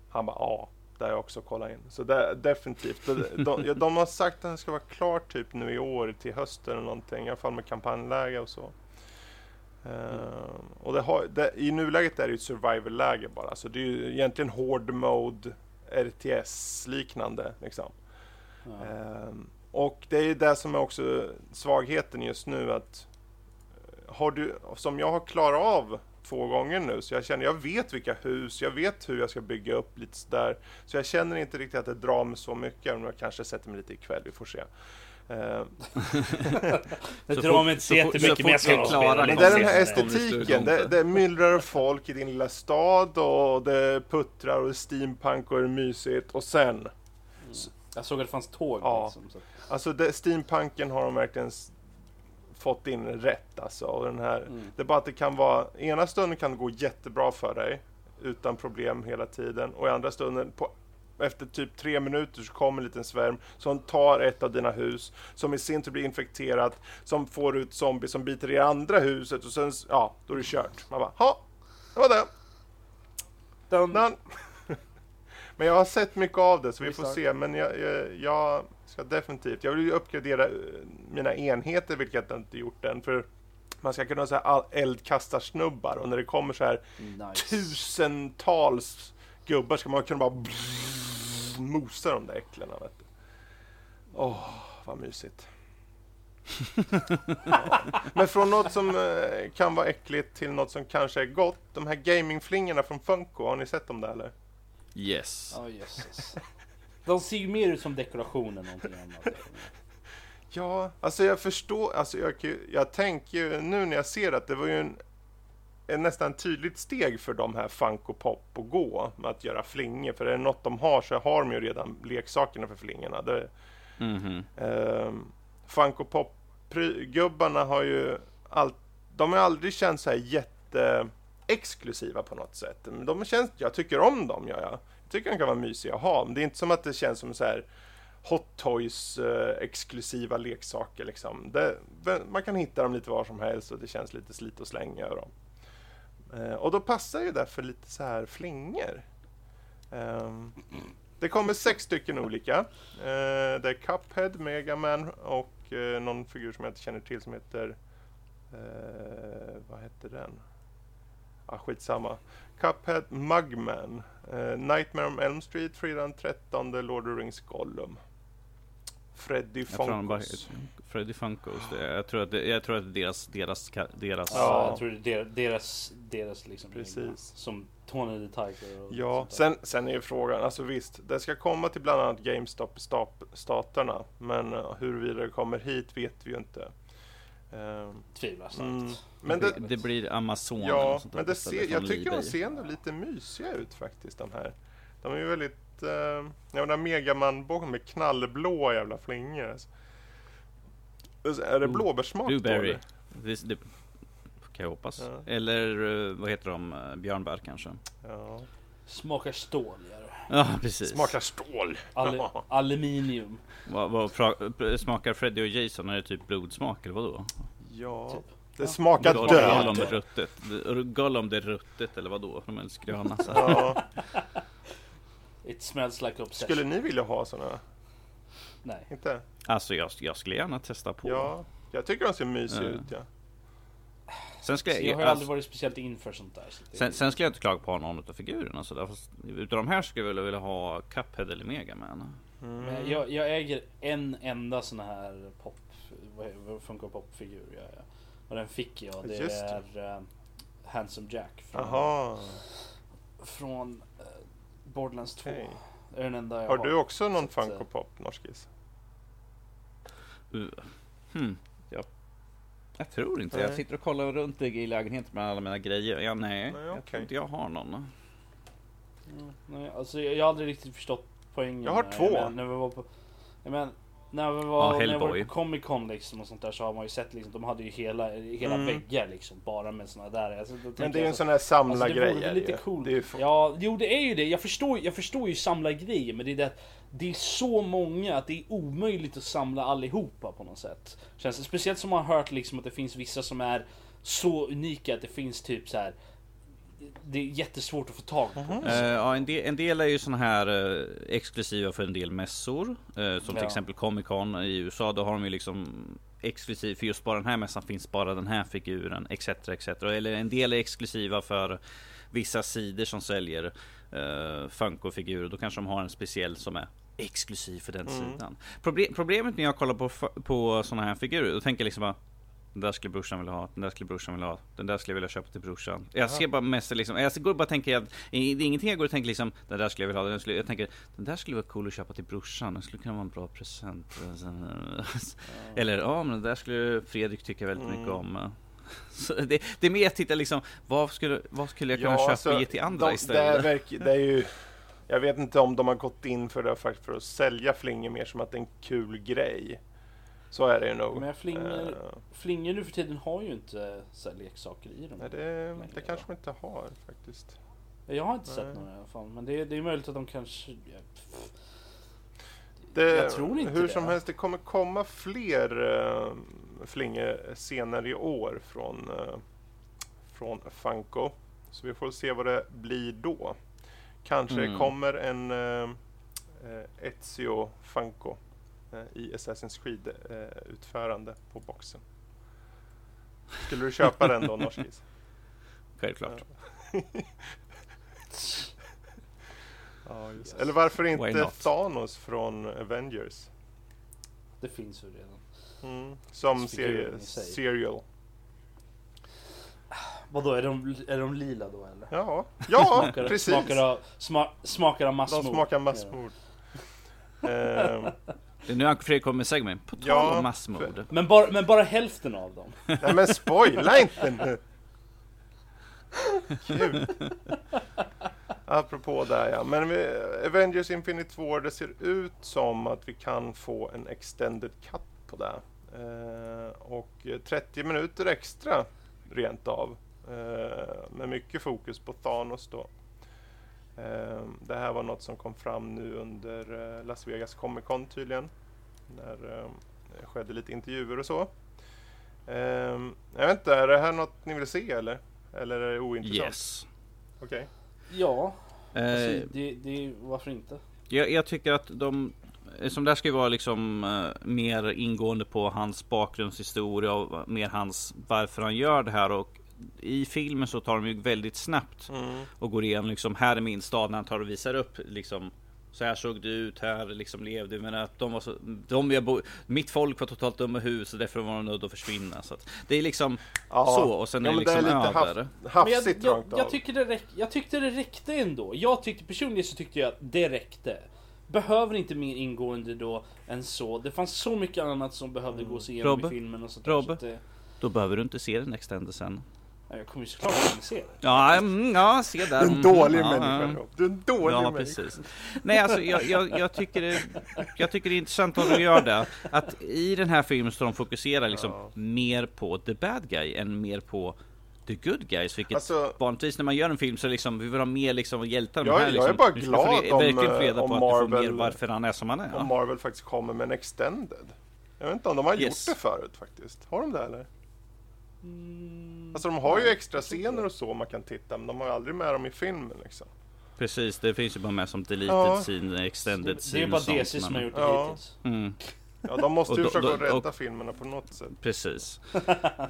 Han bara ja, det har jag också kollat in. Så det definitivt. De, de, de har sagt att den ska vara klar typ nu i år till hösten eller någonting. I alla fall med kampanjläge och så. Eh, och det har, det, i nuläget är det ju ett survival-läge bara. Så det är ju egentligen hård mode RTS liknande liksom. Ehm, och det är ju det som är också svagheten just nu att eh, har du, som jag har klarat av två gånger nu, så jag känner, jag vet vilka hus, jag vet hur jag ska bygga upp lite sådär. Så jag känner inte riktigt att det drar mig så mycket, om jag kanske sätter mig lite ikväll, vi får se. Ehm, Det drar mig inte så jättemycket men jag ska klara lite Men det är den här det estetiken, det, det myllrar folk i din lilla stad och det puttrar och det steampunk och det är mysigt och sen Jag såg att det fanns tåg Ja. liksom. Så. Alltså det, steampunken har de verkligen fått in rätt alltså. Och den här, Mm. Det är bara att det kan vara, ena stunden kan det gå jättebra för dig utan problem hela tiden och i andra stunden på, efter typ tre minuter så kommer en liten svärm som tar ett av dina hus som i sin tur blir infekterat som får ut zombies som biter i andra huset och sen, ja, då är det kört. Man bara, ha, det var det. Den, Done. Men jag har sett mycket av det så vi får se. Men jag, jag, jag ska definitivt, jag vill ju uppgradera eh, mina enheter vilket jag inte gjort än. För man ska kunna säga eldkastarsnubbar och när det kommer så här nice. tusentals gubbar ska man kunna bara mosa de där äcklena. Vet du. Åh, vad mysigt. Ja. Men från något som eh, kan vara äckligt till något som kanske är gott. De här gamingflingorna från Funko, har ni sett dem där eller? Yes. Ja, jösses. De ser ju mer ut som dekoration än någonting annat. Ja, alltså jag förstår, alltså jag, jag tänker ju nu när jag ser att det var ju en, en nästan tydligt steg för de här Funko Pop att gå med att göra flingor. För är det något de har så har de ju redan leksakerna för flingorna. Det, Mhm. Ehm, Funko Pop-gubbarna har ju all, de har aldrig känts så här exklusiva på något sätt. Men De känns, jag tycker om dem, gör jag. Jag tycker de kan vara mysiga att ha. Men det är inte som att det känns som så här Hot Toys eh, exklusiva leksaker liksom. Det, man kan hitta dem lite var som helst och det känns lite slit och släng över dem. Eh, och då passar ju därför lite så här flingor. Eh, det kommer sex stycken olika. Eh, det är Cuphead, Megaman och eh, någon figur som jag inte känner till som heter... Eh, vad heter den? Ah, skitsamma. Cuphead, Mugman, eh, Nightmare on Elm Street, Fredag den 13, Lord of the Rings, Gollum. Freddy Funkos. Freddy Funkos. Jag, tror att det, jag tror att det är deras, deras, deras Ja. Ja, jag tror det är der- deras, deras liksom Precis. egna. Som Tony the Tiger och Ja, sen, sen är ju frågan, alltså visst, det ska komma till bland annat GameStop i stap- staterna, men uh, huruvida det kommer hit vet vi ju inte. Ehm, Tvivlar starkt. mm, men det, det, blir Amazon Ja, men det ser, jag tycker de ser ändå lite mysiga ut faktiskt de här. De är ju väldigt, eh, jag menar Megaman-boken med knallblå jävla flingor. Alltså. Är det blåbärssmak på Blueberry. det? Det, kan jag hoppas. Ja. Eller eh, vad heter de? Eh, Björnbär kanske? Ja. Smakar stål gör. Ja, precis. Smakar stål! Al- aluminium. Vad, vad smakar Freddy och Jason? Är det typ blodsmak eller vadå? Ja, Typ. det Ja. smakar Gollum- död! Gollum är ruttet. Det- Gollum det ruttet eller vadå? De är gröna så här. Ja. It smells like obsession. Skulle ni vilja ha såna? Nej. Inte? Alltså jag, jag skulle gärna testa på. Ja, jag tycker de ser mysiga Ja. ut ja. Sen skulle Så jag, jag har ju aldrig alltså, varit speciellt inför sånt där. Så det- sen, sen skulle jag inte klaga på någon av figurerna sådär. Fast utav de här skulle jag vilja, vilja ha Cuphead eller Megaman. Mm. Men jag, jag äger en enda sån här pop, funkar pop-figur. Jag, jag. Och den fick jag. Det Just det. är eh, Handsome Jack från, Jaha. från eh, Borderlands 2. Okej. Det är den enda jag Har har. du också någon Så att, Funko eh, Pop, Norskis? Uh. Hmm. Ja. Jag tror inte Jag Nej. sitter och kollar runt i lägenheten med alla mina grejer. Ja, nej, Nej, jag tror inte jag har någon. Mm, nej, alltså jag, jag har aldrig riktigt förstått poängen. Jag har två. Men, när vi var på, jag men, när vi var, Ja, när jag var på Comic Con liksom och sånt där så har man ju sett liksom, de hade ju hela, hela Mm. väggar liksom bara med såna där. Alltså, då Men det är ju en så- sån här Alltså det samlargrej. vore är lite coolt. Det är ju Ja, jo det är ju det. Jag förstår, jag förstår ju samlargrejer men det är det att det är så många att det är omöjligt att samla allihopa på något sätt. Känns det. Speciellt som man har hört liksom att det finns vissa som är så unika att det finns typ så här. Det är jättesvårt att få tag på. Mhm. Eh, ja, en, del, en del är ju såna här eh, exklusiva för en del mässor. eh, som till Ja. exempel Comic Con i USA. Då har de ju liksom exklusiv för just bara den här mässan finns bara den här figuren etc. etc. Eller en del är exklusiva för vissa sidor som säljer uh, Funko-figurer. Då kanske de har en speciell som är exklusiv för den Mm. sidan. Proble- problemet när jag kollar på, på såna här figurer, då tänker jag liksom bara den där skulle brorsan vilja ha, den där skulle brorsan vilja ha, den där skulle jag vilja köpa till brorsan. Jag ser bara mest liksom, jag går bara och tänker att, det är ingenting jag går och tänker liksom, den där skulle jag vilja ha, den skulle, jag tänker, den där skulle vara cool att köpa till brorsan, den skulle kunna vara en bra present. Eller, ja men den där skulle Fredrik tycka väldigt mycket Mm. om. Det, det är mer att titta liksom, vad skulle, vad skulle jag kunna Ja, köpa alltså, ge till andra de, istället? Det verk, det är ju, jag vet inte om de har gått in för det faktiskt för att sälja flingor mer som att det är en kul grej. Så är det ju nog. Men flingor, Eh, flingor nu för tiden har ju inte så här leksaker i dem. nej, det, det kanske de inte har faktiskt. Jag har inte sett Nej. några i alla fall. Men det, är- det är möjligt att de kanske... ja. Det, Jag tror inte hur det. som helst, det kommer komma fler uh, flingor senare i år från, eh, från Funko. Så vi får se vad det blir då. Kanske Mm. kommer en uh, Ezio Funko eh, i Assassin's Creed-utförande på boxen. Skulle du köpa den då, Norskis? Självklart. Ja, just. Yes. Eller varför inte? Thanos från Avengers? Det finns ju redan. Mm. Som serie, serial. Vadå, är de, är de lila då eller? Ja, ja Smakar, precis. Smakar av, sma, smakar av De massmord. smakar massmord. Ehm, Det är Nu Uncle Fredrik kommer med segment. På tal Ja, om massmord. Men bara, men bara hälften av dem. nej men spoila inte nu! Kul! Apropå det ja, men vi, Avengers Infinity War, det ser ut som att vi kan få en extended cut på det. Eh, och 30 minuter extra rent av. Eh, med mycket fokus på Thanos då. Eh, det här var något som kom fram nu under eh, Las Vegas Comic Con tydligen. När eh, det skedde lite intervjuer och så. Eh, jag vet inte, är det här något ni vill se eller? Eller är det ointressant? Yes. Okej. Ja, Eh, alltså, det, det, varför inte? Jag, jag tycker att de som där ska ju vara liksom eh, mer ingående på hans bakgrundshistoria och mer hans varför han gör det här och i filmen så tar de ju väldigt snabbt Mm. och går igenom liksom här är min stad när han tar och visar upp liksom så här såg det ut, här liksom levde vi. Men att de var så, de jag bo, mitt folk var totalt dumma huvudet och därför var de nödda att försvinna. Så att det är liksom Ja. så och sen Ja, är det men det är liksom lite över. haft- Men jag, jag, jag, tycker det räck, jag tyckte det räckte ändå. Jag tyckte personligen så tyckte jag att det räckte. Behöver inte mer ingående då än så. Det fanns så mycket annat som behövde Mm. gås igenom Robbe? i filmen och sånt Robbe? så att det, Då behöver du inte se den extended sen. ja, Jag kommer ju såklart att se det. Ja, mm, ja se där. Du är en Mm, dålig ja, människa ja. Rob. Du är en dålig Ja, människa. precis. Nej, alltså jag, jag, jag, tycker det, jag tycker det är intressant att de gör det. Att i den här filmen så de fokuserar liksom Ja. mer på the bad guy än mer på the good guys. Vilket Alltså- vanligtvis när man gör en film så liksom, vi vill ha mer liksom hjältar. Jag- här jag liksom, är bara du glad re- om, eh, reda om på att du får Marvel- mer varför han är som han är. Om Marvel faktiskt kommer med en extended. Jag vet inte om de har Yes. gjort det förut faktiskt. Har de det eller? Mm, Alltså de har ju extra jag scener och så man kan titta men de har ju aldrig med dem i filmen liksom. Precis, det finns ju bara med som deleted Ja. scene, extended det. scene Det är bara DC som har gjort det Ja. hittills. Mm. Ja de måste ju då- försöka då- rädda och- filmerna på något sätt. Precis.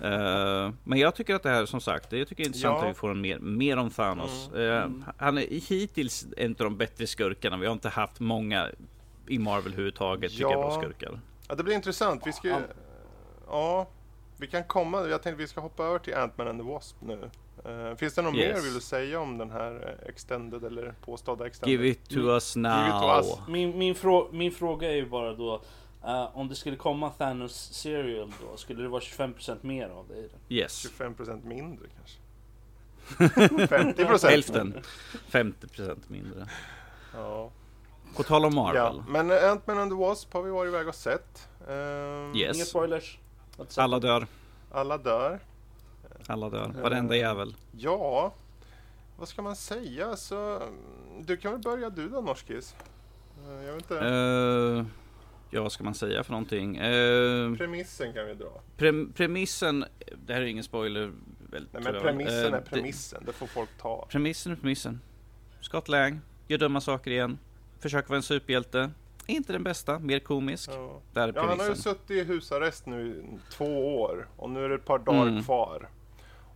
Eh, men jag tycker att det här som sagt, jag tycker det är intressant Ja. att vi får en mer, mer om Thanos. Eh, han är hittills en av de bättre skurkarna. Vi har inte haft många i Marvel överhuvudtaget tycker jag Ja. bra skurkar. Ja det blir intressant. Vi ska ju... Ja. Vi kan komma, jag tänkte vi ska hoppa över till Ant-Man and the Wasp nu. Eh, finns det något Yes. mer vill du säga om den här eh, extended eller påstådda extended? Give it to us now. Give it to us. Min, min, frå, min fråga är ju bara då. eh, om det skulle komma Thanos Serial då, skulle det vara 25% mer av det i den? Yes. 25% mindre kanske? 50%? Hälften. 50% mindre. Ja. På tal om Marvel. Ja, men Ant-Man and the Wasp har vi varit iväg och sett. Ehm, Yes. Inga spoilers. Alla dör. Alla dör. Alla dör. Varenda jävel. Ja, vad ska man säga? Så, du kan väl börja du då, Norskis? Eh, Jag vet inte. Uh, ja, vad ska man säga för någonting? Uh, Premissen kan vi dra. pre premissen, det här är ingen spoiler. Väl, Nej, men jag. premissen Eh, är premissen. Det får folk ta. Det, premissen är premissen. Scott Lang gör dumma saker igen. Försöker vara en superhjälte. Inte den bästa, mer komisk. Ja. Där är Ja, han har ju suttit i husarrest nu i två år och nu är det ett par dagar Mm. kvar.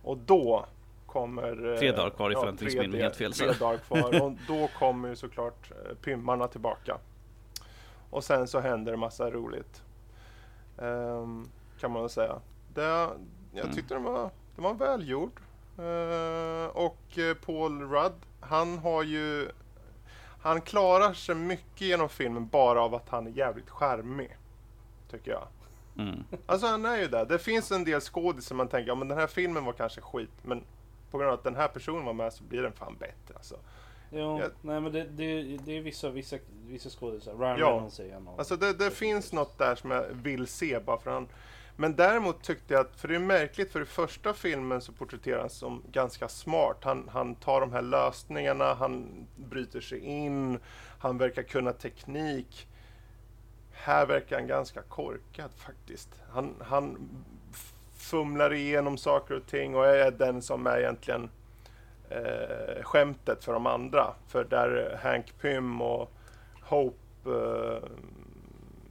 Och då kommer... eh, Tre dagar kvar ifall ja, jag inte minns helt fel. Tre dagar kvar och då kommer ju såklart eh, pymmarna tillbaka. Och sen så händer det massa roligt. Ehm, kan man väl säga. Det, jag Mm. tyckte den var, den var välgjord. Eh, och Paul Rudd, han har ju... Han klarar sig mycket genom filmen bara av att han är jävligt charmig. Tycker jag. Mm. Alltså han är ju där. Det finns en del skådisar man tänker, ja men den här filmen var kanske skit, men på grund av att den här personen var med så blir den fan bättre alltså. Jo, Jag- nej men det, det, det är vissa, vissa, vissa skådisar. Ryan Ja. Reynolds är en av Alltså det, det finns något där som jag vill se bara för han. Men däremot tyckte jag att, för det är märkligt, för i första filmen så porträtteras han som ganska smart. Han, han tar de här lösningarna, han bryter sig in, han verkar kunna teknik. Här verkar han ganska korkad faktiskt. Han, han fumlar igenom saker och ting och är den som är egentligen eh, skämtet för de andra. För där Hank Pym och Hope, eh,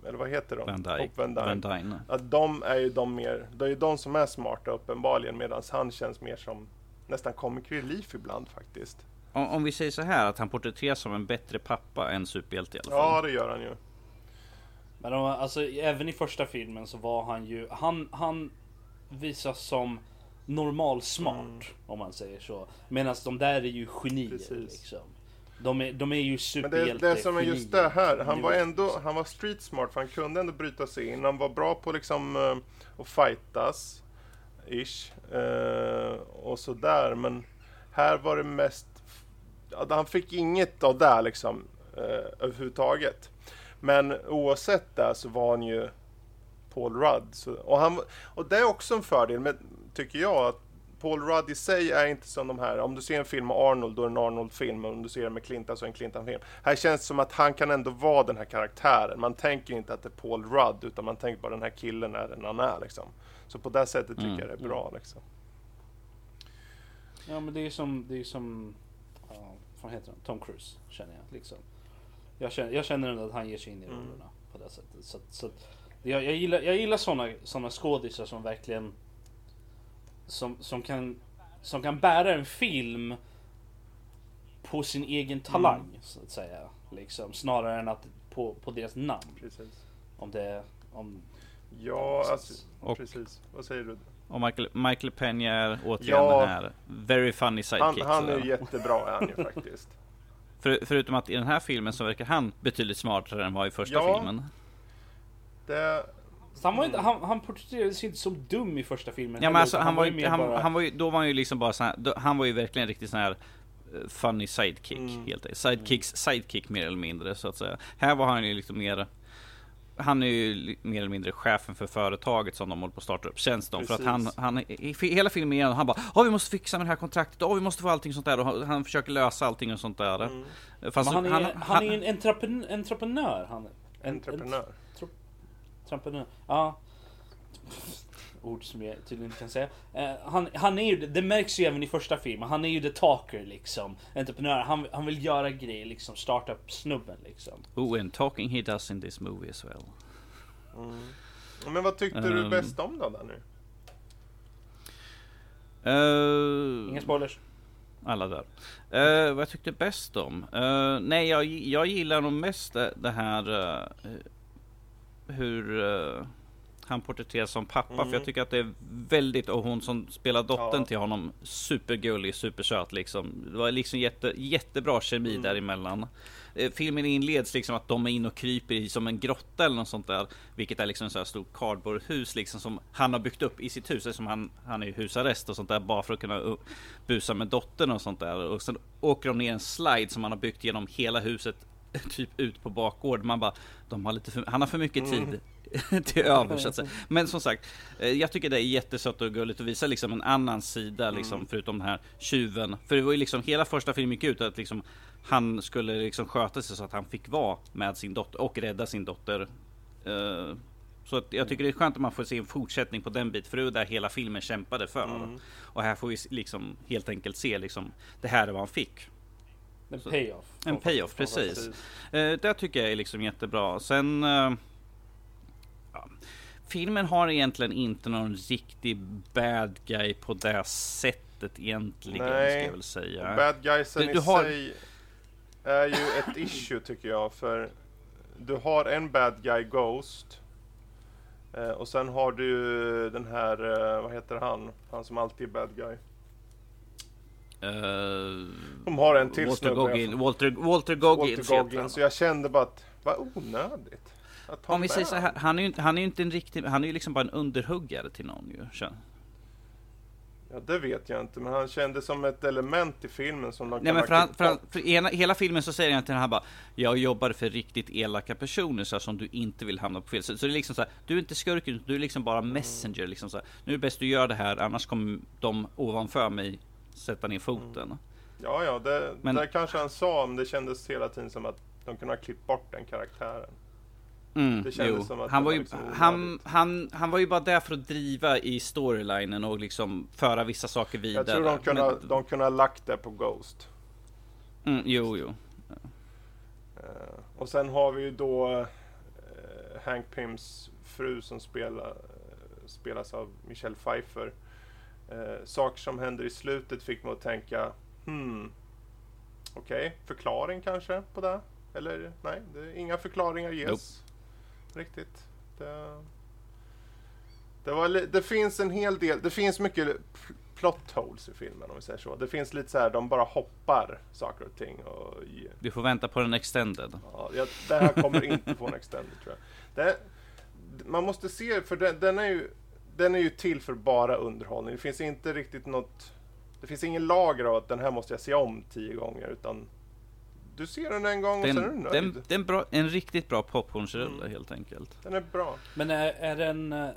eller vad heter de? Van Dyke. Van Dyke. Van Dyne. Att de är ju de mer, det är ju de som är smarta uppenbarligen medan han känns mer som nästan comic relief ibland faktiskt. Om, om vi säger så här att han porträtteras som en bättre pappa än superhjälte i alla Ja, fall. det gör han ju. Men de, alltså, även i första filmen så var han ju, han, han visas som normal smart Mm. om man säger så. Medan de där är ju genier Precis. liksom. De är, de är ju Men det, superhjälte det som är just det här, han var ändå, han var street smart för han kunde ändå bryta sig in. Han var bra på liksom eh, att fightas, ish, eh, och sådär. Men här var det mest, han fick inget av det liksom eh, överhuvudtaget. Men oavsett det så var han ju Paul Rudd. Så, och, han, och det är också en fördel, med, tycker jag, att Paul Rudd i sig är inte som de här, om du ser en film med Arnold, då är det en Arnold-film, och om du ser den med Clinton så är det en Clinton-film. Här känns det som att han kan ändå vara den här karaktären. Man tänker inte att det är Paul Rudd, utan man tänker bara den här killen är den han är liksom. Så på det sättet tycker Mm. jag det är bra liksom. Ja men det är som, det är som, ja, vad heter han? Tom Cruise känner jag liksom. Jag känner, jag känner ändå att han ger sig in i Mm. rollerna på det sättet. Så, så jag, jag gillar, jag gillar såna, såna skådisar som verkligen, som, som kan, som kan bära en film på sin egen talang Mm. så att säga. Liksom, snarare än att på, på deras namn. Precis. Om det, om, Ja, alltså, Och- precis. Vad säger du? Och Michael, Michael Peña är återigen Ja. den här very funny Han, sidekick. han är sådär. ju jättebra är han ju faktiskt. För, förutom att i den här filmen så verkar han betydligt smartare än vad i första Ja. filmen. Det, så han, var inte, han, han porträtterades inte som dum i första filmen. Ja men alltså utan han var ju han, bara- han var ju, då var han ju liksom bara så här, då, han var ju verkligen riktigt sån här eh, funny sidekick Mm. helt. Sidekicks sidekick mer eller mindre så att säga. Här var han ju liksom mer han är ju mer eller mindre chefen för företaget som de håller på att starta upp, känns de. För att han, han i hela filmen igenom, han bara Åh vi måste fixa med det här kontraktet, åh vi måste få allting sånt där. Och han, han försöker lösa allting och sånt där. mm, Fast Men han är, han, är ju en entreprenör. entreprenör han, en, entreprenör. Entreprenör. Ja. Ord som jag tydligen inte kan säga. Eh, han, han är ju, det märks ju även i första filmen, han är ju the talker liksom. Entreprenör, han, han vill göra grejer liksom, startup snubben liksom. Oh and talking he does in this movie as well. Mm. Men vad tyckte du Ehm. bäst om då där nu? Uh, Inga spoilers. Alla där. Eh, vad jag tyckte bäst om? Eh, nej, jag, jag gillar nog mest det, det här eh, hur eh, han porträtteras som pappa. Mm. För jag tycker att det är väldigt, och hon som spelar dottern Ja. till honom, supergullig, supersöt liksom. Det var liksom jätte, jättebra kemi Mm. däremellan. Eh, filmen inleds liksom att de är inne och kryper i som en grotta eller något sånt där. Vilket är liksom en sån här stor cardboardhus liksom som han har byggt upp i sitt hus. Som han, han är i husarrest och sånt där bara för att kunna uh, busa med dottern och sånt där. Och sen åker de ner en slide som han har byggt genom hela huset typ ut på bakgård. Man bara, de har lite för, han har för mycket tid mm. till över så att säga. Men som sagt, eh, jag tycker det är jättesött och gulligt att visa liksom en annan sida liksom, mm. förutom den här tjuven. För det var ju liksom hela första filmen gick ut att liksom han skulle liksom sköta sig så att han fick vara med sin dotter och rädda sin dotter. Uh, så att jag tycker det är skönt att man får se en fortsättning på den biten, för det är där hela filmen kämpade för. Mm. Och här får vi liksom helt enkelt se liksom, det här är vad han fick. En payoff. En payoff, precis. precis. Uh, det tycker jag är liksom jättebra. Sen... Uh, ja. Filmen har egentligen inte någon riktig bad guy på det sättet egentligen, Nej. ska jag väl säga. Bad guysen du, du i har... sig är ju ett issue tycker jag, för du har en bad guy Ghost Eh, och sen har du den här, eh, vad heter han? Han som alltid är bad guy. Uh, De har en till Walter Goggin, Walter, Walter Goggins Walter Goggin, Så jag kände bara att, vad onödigt. Om vi säger så här, han är ju han är inte en riktig, han är ju liksom bara en underhuggare till någon ju. Ja, det vet jag inte, men han kändes som ett element i filmen som de Nej, men för, han, för, han, för ena, hela filmen så säger han till han bara Jag jobbar för riktigt elaka personer så här, som du inte vill hamna på fel så, så det är liksom så här, Du är inte skurken, du är liksom bara messenger liksom så här, Nu är det bäst du gör det här, annars kommer de ovanför mig sätta ner foten. Mm. Ja, ja, det, men, det kanske han sa, men det kändes hela tiden som att de kunde ha klippt bort den karaktären. Mm, det kändes jo. som att han, var ju, liksom han, han, han var ju bara där för att driva i storylinen och liksom föra vissa saker vidare. Jag tror de kunde, Men, de kunde ha lagt det på Ghost. Mm, jo, jo. Ja. Uh, och sen har vi ju då uh, Hank Pyms fru som spelar, uh, spelas av Michelle Pfeiffer. Saker som händer i slutet fick mig att tänka, hmm, okej, okay, förklaring kanske på det? Eller nej, det, inga förklaringar ges. Nope riktigt. Det, det, var, det finns en hel del, det finns mycket plot holes i filmen om vi säger så. Det finns lite så här, de bara hoppar saker och ting. Och, du får vänta på den extended. Ja, jag, det här kommer inte få en extended tror jag. Det, man måste se, för den, den, är ju, den är ju till för bara underhållning. Det finns inte riktigt något, det finns ingen lager av att den här måste jag se om tio gånger, utan du ser den en gång och den, sen är du nöjd. Den, den bra, en riktigt bra popcornsrulle mm. helt enkelt. Den är bra. Men är, är den... Eh,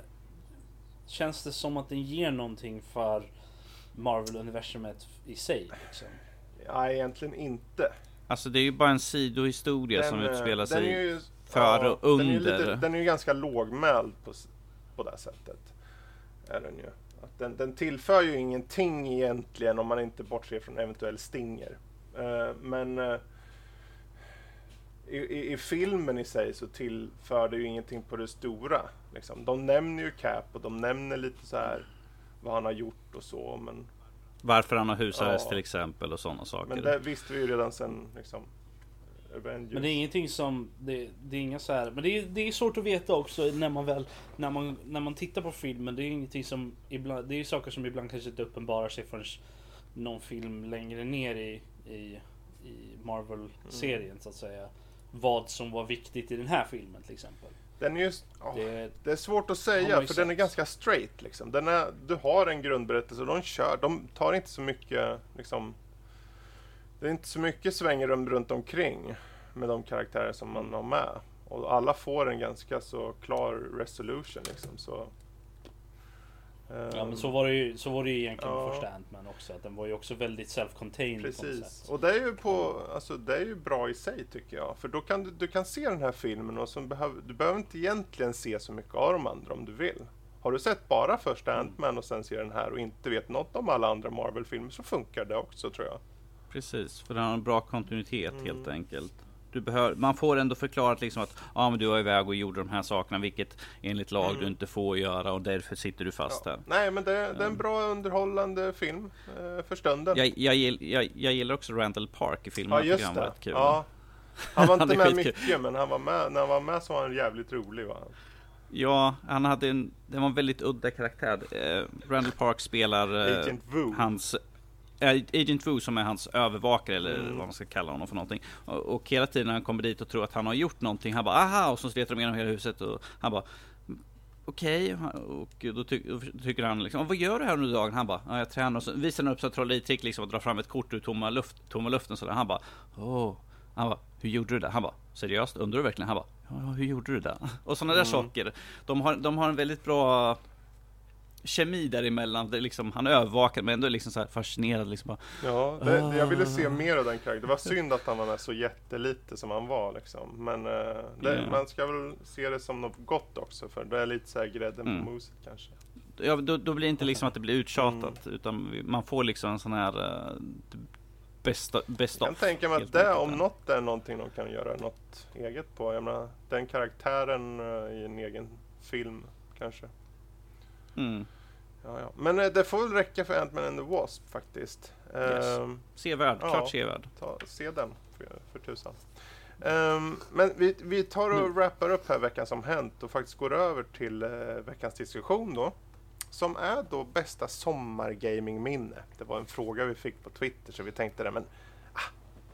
känns det som att den ger någonting för Marvel-universumet i sig? Liksom? Ja, egentligen inte. Alltså det är ju bara en sidohistoria den, som eh, utspelar sig ju, före ja, och under. Den är, lite, den är ju ganska lågmäld på, på det sättet. Är den ju. Att den, den tillför ju ingenting egentligen om man inte bortser från eventuell stinger. Uh, men uh, i, i, i, filmen i sig så tillför det ju ingenting på det stora. Liksom. De nämner ju Cap och de nämner lite så här vad han har gjort och så. Men, Varför han har husarrest ja, till exempel och sådana saker. Men det visste vi ju redan sen liksom, Avengers. Men det är ingenting som, det, det är inga så här, men det är, det är svårt att veta också när man väl, när man, när man tittar på filmen. Det är ingenting som ibland, det är saker som ibland kanske inte uppenbarar sig förrän någon film längre ner i, i, i Marvel-serien mm. så att säga vad som var viktigt i den här filmen till exempel. Den är just, oh, det, det, är svårt att säga för sett. den är ganska straight. Liksom. Den är, du har en grundberättelse och de kör. De tar inte så mycket liksom, Det är inte så mycket svängrum runt omkring med de karaktärer som man har med. Och alla får en ganska så klar resolution. Liksom, så Ja men så var det ju, så var det ju egentligen ja. med första Ant-Man också. Att den var ju också väldigt self-contained Precis. Och det är ju på, alltså det är ju bra i sig tycker jag. För då kan du, du kan se den här filmen och så behöv, du behöver inte egentligen se så mycket av de andra om du vill. Har du sett bara första mm. Ant-Man och sen ser den här och inte vet något om alla andra Marvel-filmer så funkar det också tror jag. Precis, för den har en bra kontinuitet mm. helt enkelt du behör, man får ändå förklarat liksom att ja, men du var iväg och gjorde de här sakerna, vilket enligt lag mm. du inte får göra och därför sitter du fast ja. här. Nej, men det, det, är en bra underhållande film eh, för stunden. Jag, jag, jag, jag, gillar också Randall Park i filmen. Ja, just det. Kul. Ja. Han var inte med mycket, men han var med, när han var med så var han jävligt rolig. Va? Ja, han hade en, det var en väldigt udda karaktär. Eh, Randall Park spelar eh, hans Agent Wu som är hans övervakare eller mm. vad man ska kalla honom för någonting. Och, och hela tiden när han kommer dit och tror att han har gjort någonting, han bara aha och så letar de igenom hela huset och han bara Okej, okay. och då, ty då, tycker han liksom, vad gör du här under dagen? Han bara, ja, jag tränar och så visar han upp så trolleri-trick liksom och drar fram ett kort ur tomma, luft, tomma luften sådär. Han bara, åh, Han bara, hur gjorde du det? Han bara, seriöst? Undrar du verkligen? Han bara, ja, hur gjorde du det? Och sådana där Mm. saker. De har, de har en väldigt bra kemi däremellan. Det liksom, han övervakad men ändå liksom så här fascinerad. Liksom bara, Ja, det, det- jag ville se Ah. mer av den karaktären. Det var synd att han var med så jättelite som han var liksom. Men eh, det, Ja. man ska väl se det som något gott också för det är lite så här grädden Mm. på moset kanske. ja, då, då blir det inte liksom att det blir uttjatat. Mm. Utan man får liksom en sån här uh, bästa, bästa Jag kan tänka mig att det om något är någonting de kan göra något eget på. Jag menar, den karaktären eh, i en egen film kanske. Mm. Ja, ja. Men eh, det får väl räcka för Ant-Man and the Wasp faktiskt. Yes. Ehm, Sevärd, Ja. klart sevärd. ta, se den för, för tusan. Ehm, men vi, vi tar och wrappar upp här veckan som hänt och faktiskt går över till eh, veckans diskussion då. Som är då bästa sommargamingminne. Det var en fråga vi fick på Twitter så vi tänkte det men ah,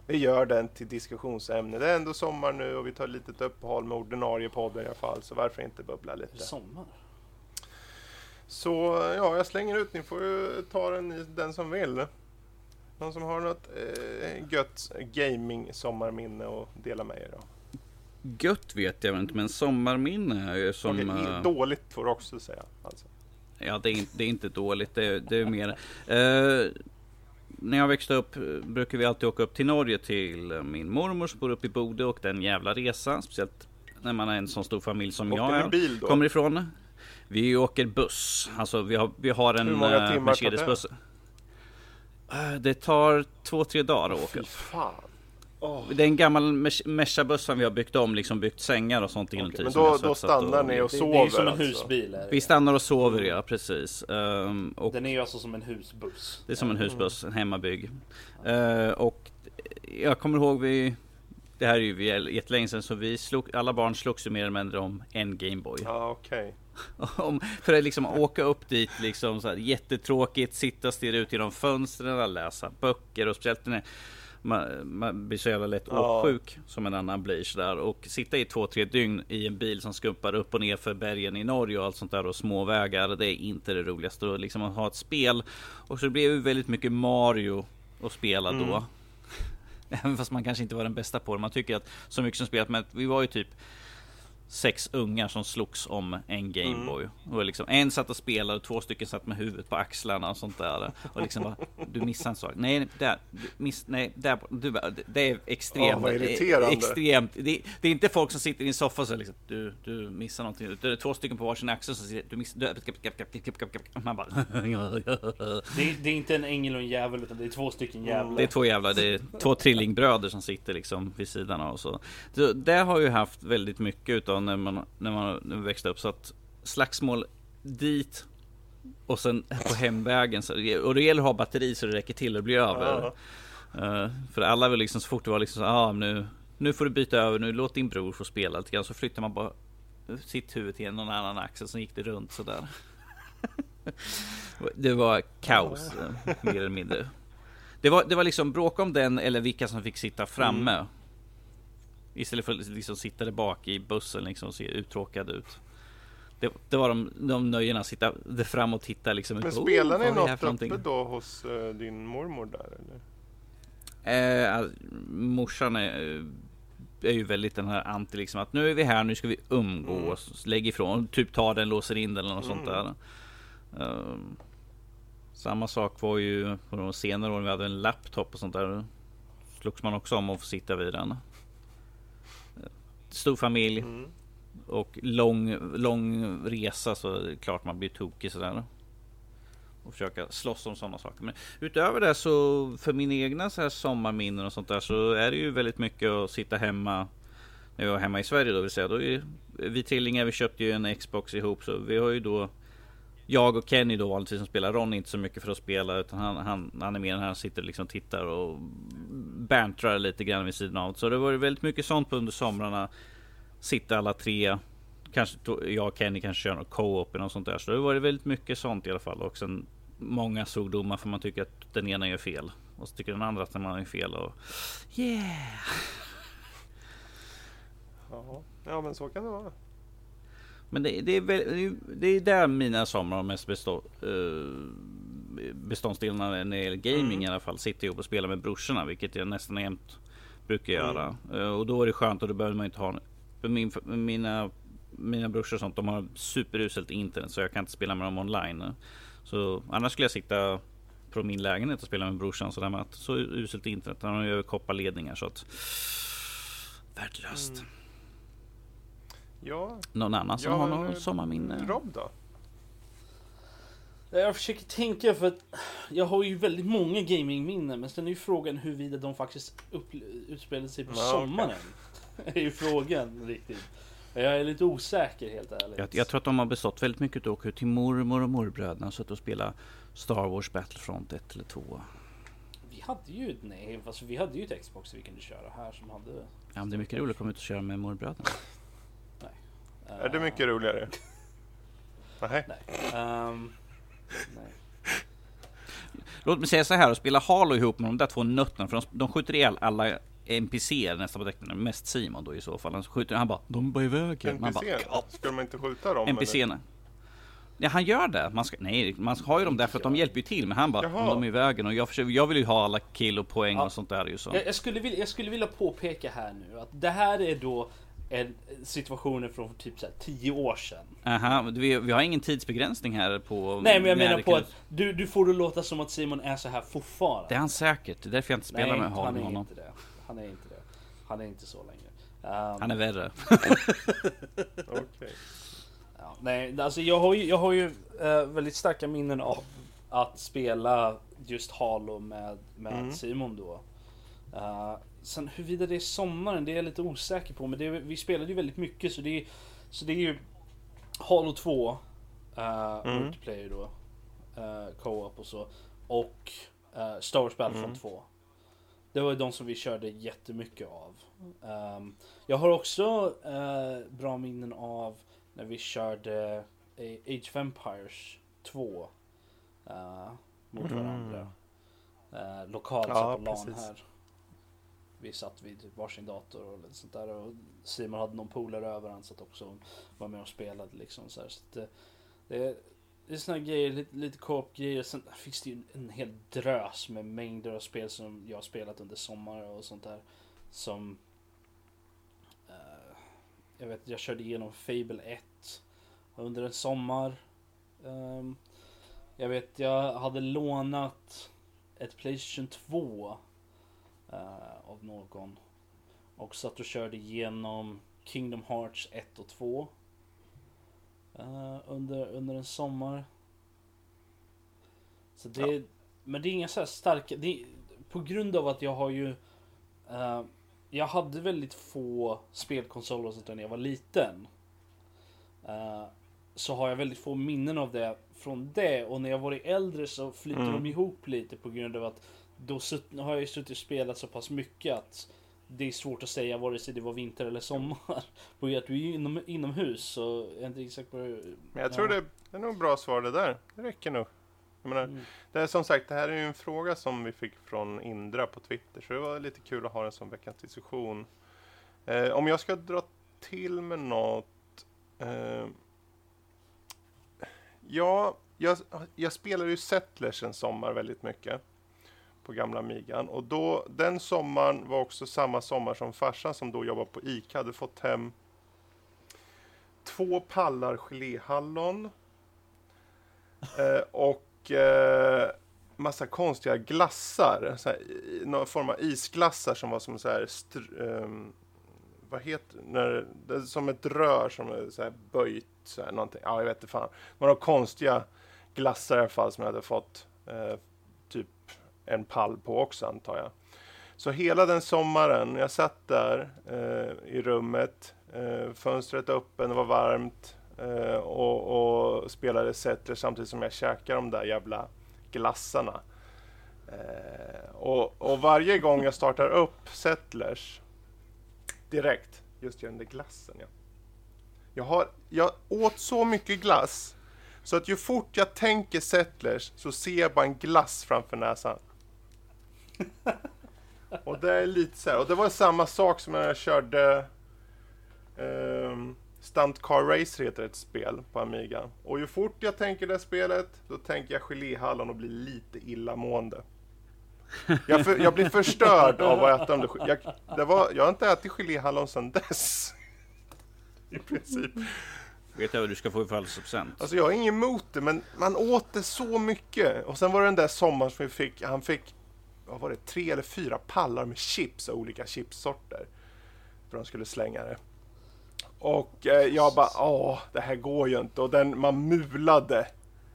vi gör den till diskussionsämne. Det är ändå sommar nu och vi tar ett litet uppehåll med ordinarie podden i alla fall så varför inte bubbla lite. Sommar. Så ja, jag slänger ut. Ni får ju ta den den som vill. Någon som har något eh, gött gaming sommarminne och dela med er av? Gött vet jag inte men sommarminne som... Okej, eh, Dåligt får du också säga. Alltså. Ja, det är, inte- det är inte dåligt. Det, är- det är mer... Eh, när jag växte upp brukade vi alltid åka upp till Norge till eh, min mormor som bor uppe i Bodö och den jävla resa. Speciellt när man är en sån stor familj som Åkte jag är. bil då? Kommer ifrån. Vi åker buss. Alltså vi har, vi har en Hur många eh, timmar tar det? Mercedes-buss. Eh, Det tar två, tre dagar att åka. Fy fan. Åh. Det är en gammal Merca-buss som vi har byggt om, liksom byggt sängar och sånt inuti. Men då, då stannar ni och Det, sover det är ju som en alltså. husbil. Är det. Vi stannar och sover ja, precis. Ehm, och Den är ju alltså som en husbuss. Det är som en husbuss, en hemmabygg. Eh, och jag kommer ihåg vi Det här är ju jättelänge sedan så vi slog, alla barn slogs ju mer eller mindre om en Gameboy. Ja, okej. Om, för att liksom åka upp dit liksom så här, jättetråkigt, sitta och stirra ut genom fönstren, läsa böcker och speciellt när man, man blir så jävla lätt Ja. åksjuk som en annan blir sådär och sitta i två, tre dygn i en bil som skumpar upp och ner för bergen i Norge och allt sånt där och småvägar. Det är inte det roligaste och liksom att ha ett spel och så det blev ju väldigt mycket Mario att spela då. Mm. Även fast man kanske inte var den bästa på det. Man tycker att så mycket som spelat, men vi var ju typ sex ungar som slogs om en Gameboy. Mm. Och liksom, en satt och spelade och två stycken satt med huvudet på axlarna och sånt där. Och liksom bara, du missar en sak. Nej, där, du miss, nej, där, du, det är extremt. Vad irriterande. extremt. Det, det är inte folk som sitter i en soffa och så liksom, du, du missar någonting. Det är två stycken på varsin axel som sitter, du missar, du, man bara, Det är, det är inte en ängel och en djävul utan det är två stycken jävlar. Det är två jävlar, det är två trillingbröder som sitter liksom vid sidan av. Så. Det, det har ju haft väldigt mycket utav när man, när man när man växte upp. Så att slagsmål dit och sen på hemvägen. Så, och det gäller att ha batteri så det räcker till och blir över. Eh, för alla vill liksom så fort det var liksom så ah, nu, nu får du byta över, nu låt din bror få spela lite grann. Så flyttar man bara sitt huvud till någon annan axel så gick det runt sådär. det var kaos mer eller mindre. Det var, det var liksom bråk om den eller vilka som fick sitta framme. Mm. Istället för att liksom sitta där bak i bussen liksom och se uttråkad ut. Det, det var de, de nöjena, sitta där fram och titta liksom. Men Oh, spelar ni något uppe då hos eh, din mormor där eller? Eh, all- morsan är, är ju väldigt den här anti liksom att nu är vi här, nu ska vi umgås. Lägg ifrån, typ ta den, låser in den eller något sånt där. Ehm, samma sak var ju på de senare åren vi hade en laptop och sånt där. Slogs man också om att få sitta vid den. Stor familj Mm. och lång, lång resa så är det klart man blir tokig sådär. Och försöka slåss om sådana saker. Men utöver det så för mina egna så här sommarminnen och sånt där så är det ju väldigt mycket att sitta hemma. När jag var hemma i Sverige då vill säga. Då är, vi trillingar vi köpte ju en Xbox ihop så vi har ju då jag och Kenny då vanligtvis som spelar Ron inte så mycket för att spela utan han, han, han är mer den här sitter liksom och tittar och bantrar lite grann vid sidan av. Så det var väldigt mycket sånt på under somrarna. Sitta alla tre. Kanske jag och Kenny kanske kör något co-op eller något sånt där. Så det var väldigt mycket sånt i alla fall. Och sen många svordomar för man tycker att den ena gör fel. Och så tycker den andra att den andra gör fel. Och yeah! Ja, Ja men så kan det vara. Men det, det, är, väl- det är- där mina somrar har mest bestå, uh, beståndsdelarna när det gäller gaming Mm. i alla fall. Sitter ihop och spelar med brorsorna, vilket jag nästan jämt Brukar jag göra. Eh, Och då är det skönt och då behöver man inte ha... Min, mina, mina brorsor och sånt, de har superuselt internet så jag kan inte spela med dem online. Så annars skulle jag sitta på min lägenhet och spela med brorsan sådär med att så uselt internet. Han har ju över kopparledningar så att... Värdelöst. Mm. Ja, Någon annan som Ja, har någon eh, sommarminne? Rob då? Jag försöker tänka för att jag har ju väldigt många gamingminnen men sen är ju frågan huruvida de faktiskt utspelade sig på Ja, sommaren. är ju frågan riktigt. Jag är lite osäker helt ärligt. Jag, jag tror att de har bestått väldigt mycket att åka ut till mormor och morbröderna och suttit och spela Star Wars Battlefront 1 eller 2. Vi hade ju, nej fast vi hade ju ett Xbox vi kunde köra här som hade... Ja, men det är mycket roligt att komma ut och köra med morbröderna. Är det mycket roligare? Nej. Nej. Ehm, nej. Låt mig säga så här och spela Halo ihop med de där två nötterna för de, de skjuter ihjäl alla NPCer nästan på däcken. Mest Simon då i så fall. Han skjuter, han bara de är bara i vägen. Man bara, NPC? "Ja, Ska man inte skjuta dem? NPCerna. Ja han gör det. Man ska, nej man har ju dem där för att de hjälper ju till. Men han bara, de är i vägen och jag, försöker, jag vill ju ha alla kill och poäng Ja. och sånt där ju så. Jag, jag, skulle vilja, jag skulle vilja påpeka här nu att det här är då en situationen från typ så här 10 år sedan. Aha, men vi, vi har ingen tidsbegränsning här på... Nej men jag menar på kan- att du, du får det låta som att Simon är så här fortfarande. Det är han säkert. Det är därför jag inte spelar Nej, med han honom. är honom. inte det. Han är inte det. Han är inte så längre. Ehm, Han är värre. Okej. ja, nej, alltså jag har ju, jag har ju eh, väldigt starka minnen av att spela just Halo med, med Mm. Simon då. Uh, sen huruvida det är sommaren, det är jag lite osäker på. Men det, vi spelade ju väldigt mycket så det är, så det är ju Halo 2, uh, Mm. multiplayer då, uh, co-op och så. Och uh, Star Wars Battlefront Mm. 2. Det var ju de som vi körde jättemycket av. Ehm, jag har också eh, bra minnen av när vi körde eh, Age of Empires 2 eh, mot Mm. varandra. Uh, lokalt Ja, på LAN här. Vi satt vid varsin dator och lite sånt där. Och Simon hade någon polare över han satt också och var med och spelade liksom. Så, här. så det, det, är- det är såna grejer, lite, lite co-op grejer. Sen finns det ju en hel drös med mängder av spel som jag har spelat under sommaren och sånt där. Som... Uh, jag vet, jag körde igenom Fable 1 under en sommar. Um, jag vet, jag hade lånat ett Playstation 2 av någon. Och satt och körde igenom Kingdom Hearts 1 och 2. eh, under, under en sommar. Så det, Men det är inga så här starka... Det, på grund av att jag har ju... eh, jag hade väldigt få spelkonsoler och sånt där när jag var liten. Eh, så har jag väldigt få minnen av det från det. Och när jag varit äldre så flyter Mm. de ihop lite på grund av att då har jag ju suttit och spelat så pass mycket att det är svårt att säga vare sig det var vinter eller sommar. På att du är ju inom, inomhus så är jag inte exakt på Men jag tror det, det är nog bra svar det där. Det räcker nog. Jag menar, Mm. det är som sagt, det här är ju en fråga som vi fick från Indra på Twitter. Så det var lite kul att ha den som veckans diskussion. Eh, om jag ska dra till med något. Eh, ja, jag, jag spelade ju Settlers en sommar väldigt mycket. På gamla migan. Och då, den sommaren var också samma sommar som farsan som då jobbade på ICA hade fått hem två pallar geléhallon. Eh, och eh, massa konstiga glassar. Så här, någon form av isglassar som var som så här... Ehm, vad heter när, det? är Som ett rör som är så här böjt. Så här, någonting. Ja, jag vet inte fan. Det var några konstiga glassar i alla fall som jag hade fått eh, en pall på också antar jag. Så hela den sommaren, jag satt där eh, i rummet, eh, fönstret öppen, det var varmt eh, och, och spelade Settler samtidigt som jag käkade de där jävla glassarna. Eh, och, och varje gång jag startar upp Settlers direkt, just den där glassen ja. Jag, har, jag åt så mycket glass så att ju fort jag tänker Settlers så ser jag bara en glass framför näsan. Och det är lite så här, och det var samma sak som när jag körde um, Stunt Car Racer heter ett spel på Amiga. Och ju fort jag tänker det spelet, då tänker jag geléhallon och blir lite illamående. Jag, för, jag blir förstörd av att äta dem. Jag, det var, jag har inte ätit geléhallon sedan dess. I princip. Vet jag vad du ska få i födelsedagspresent? Alltså jag har inget emot det, men man åt det så mycket. Och sen var det den där sommaren som vi fick, han fick, vad var det, tre eller fyra pallar med chips av olika chipssorter. För de skulle slänga det. Och eh, jag bara, åh, det här går ju inte. Och den, man mulade.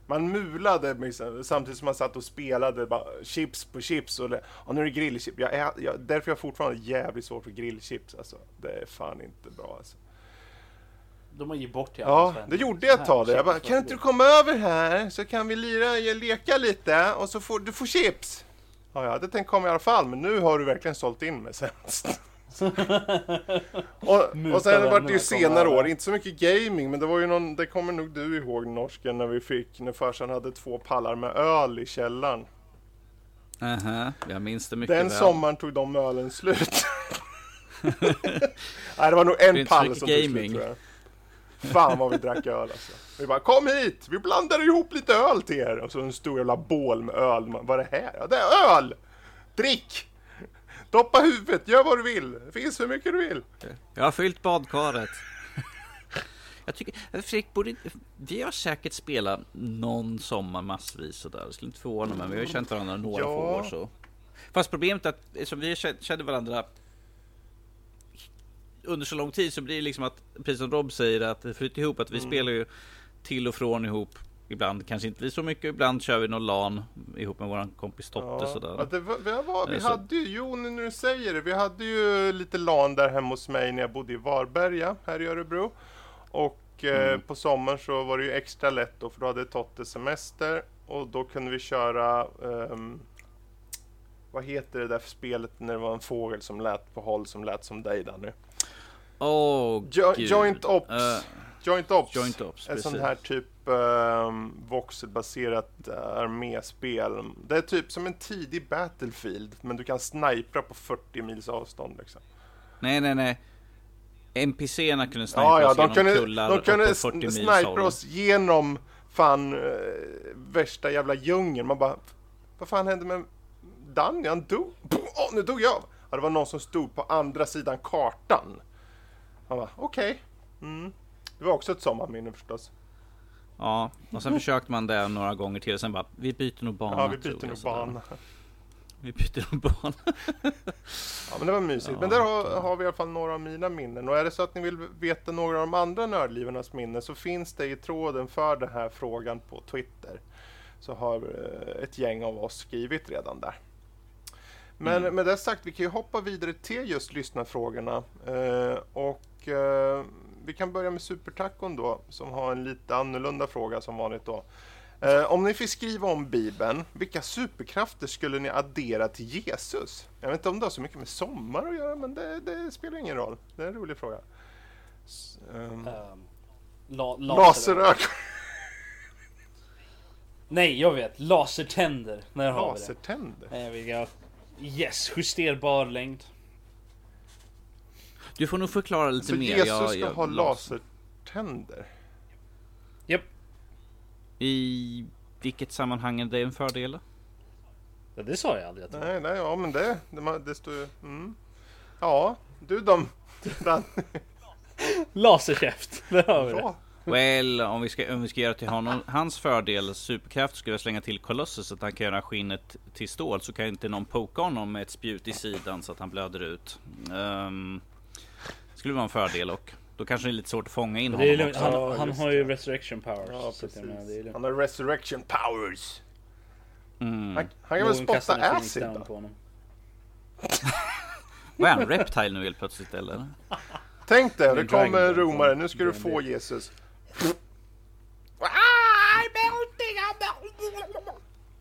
Man mulade liksom, samtidigt som man satt och spelade bara, chips på chips. Och, det, och nu är det grillchips. Jag är, jag, därför jag fortfarande jävligt svårt för grillchips. Alltså, det är fan inte bra alltså. De har gett bort till Ja, det gjorde jag ett tag. Jag bara, kan inte du komma över här så kan vi lira, leka lite och så får du får chips. Ja, jag hade tänkt komma i alla fall, men nu har du verkligen sålt in mig sämst. och, och sen var det ju senare år, inte så mycket gaming, men det var ju någon, det kommer nog du ihåg norsken, när vi fick, när farsan hade två pallar med öl i källaren. Aha, uh -huh, jag minns det mycket Den väl. sommaren tog de ölen slut. Nej, det var nog en pall som tog slut tror jag. Fan vad vi drack öl alltså. Vi bara kom hit, vi blandar ihop lite öl till er. Och så en stor jävla bål med öl. Vad är det här? Ja, det är öl! Drick! Doppa huvudet, gör vad du vill. Det finns hur mycket du vill. Jag har fyllt badkaret. Jag tycker, Fredrik, borde, vi har säkert spelat någon sommar massvis sådär. Det skulle inte förvåna mig, vi har ju känt varandra några ja. få år så. Fast problemet är att som vi kände varandra under så lång tid så blir det liksom att, precis som Rob säger, att det flyter ihop. Att vi mm. spelar ju till och från ihop. Ibland kanske inte vi så mycket, ibland kör vi någon LAN ihop med våran kompis Totte ja, sådär. Det var, vi, var, vi hade ju, jo nu när du säger det, vi hade ju lite LAN där hemma hos mig när jag bodde i Varberga här i Örebro. Och eh, mm. på sommaren så var det ju extra lätt då för då hade Totte semester och då kunde vi köra um, vad heter det där för spelet när det var en fågel som lät på håll som lät som dig Danny? Oh, jo Joint Ops. Uh, Joint Ops. Joint Ops Ett sånt här typ um, voxelbaserat arméspel. Det är typ som en tidig Battlefield, men du kan snipra på 40 mils avstånd liksom. Nej, nej, nej. NPCerna kunde snipra ja, ja, oss de genom kunde, kullar De kunde snipra oss genom fan uh, värsta jävla djungeln. Man bara, vad fan hände med Danny? Han dog. Oh, nu dog jag. Ja, det var någon som stod på andra sidan kartan. Han bara, okej. Okay. Mm. Det var också ett sommarminne förstås. Ja, och sen försökte man det några gånger till. Sen bara, vi byter nog bana. Ja, vi byter nog bana. Vi byter nog bana. ja, men det var mysigt. Ja, men där har, har, vi i alla fall några av mina minnen. Och är det så att ni vill veta några av de andra nördlivarnas minnen så finns det i tråden för den här frågan på Twitter. Så har eh, ett gäng av oss skrivit redan där. Men mm. med det sagt, vi kan ju hoppa vidare till just lyssnarfrågorna. Eh, och eh, vi kan börja med Supertacon då, som har en lite annorlunda fråga som vanligt då. Eh, om ni fick skriva om Bibeln, vilka superkrafter skulle ni addera till Jesus? Jag vet inte om det har så mycket med sommar att göra, men det, det spelar ingen roll. Det är en rolig fråga. S um, um, la laserögon. Nej, jag vet. Lasertänder. När har Lasertänder? vi det? Yes, justerbar längd. Du får nog förklara lite så mer. Jesus jag, ska jag, ha lasertänder? Japp. Yep. I vilket sammanhang är det en fördel? Ja, det sa jag aldrig. Nej, nej, ja men det, det, det står ju... Mm. Ja, du de... Laserkäft, där har vi det. Well, om vi ska, om vi ska göra till honom, hans fördel, superkraft, skulle jag slänga till Colossus så att han kan göra skinnet till stål. Så kan inte någon poka honom med ett spjut i sidan så att han blöder ut. Um, skulle vara en fördel och då kanske det är lite svårt att fånga in honom lugnt, Han, ja, han har ju resurrection powers. Ja, precis. han har resurrection powers. Mm. Han, han kan väl spotta acid då? Vad är han? Reptile nu helt plötsligt eller? Tänk dig, det kommer en romare. Nu ska du få Jesus.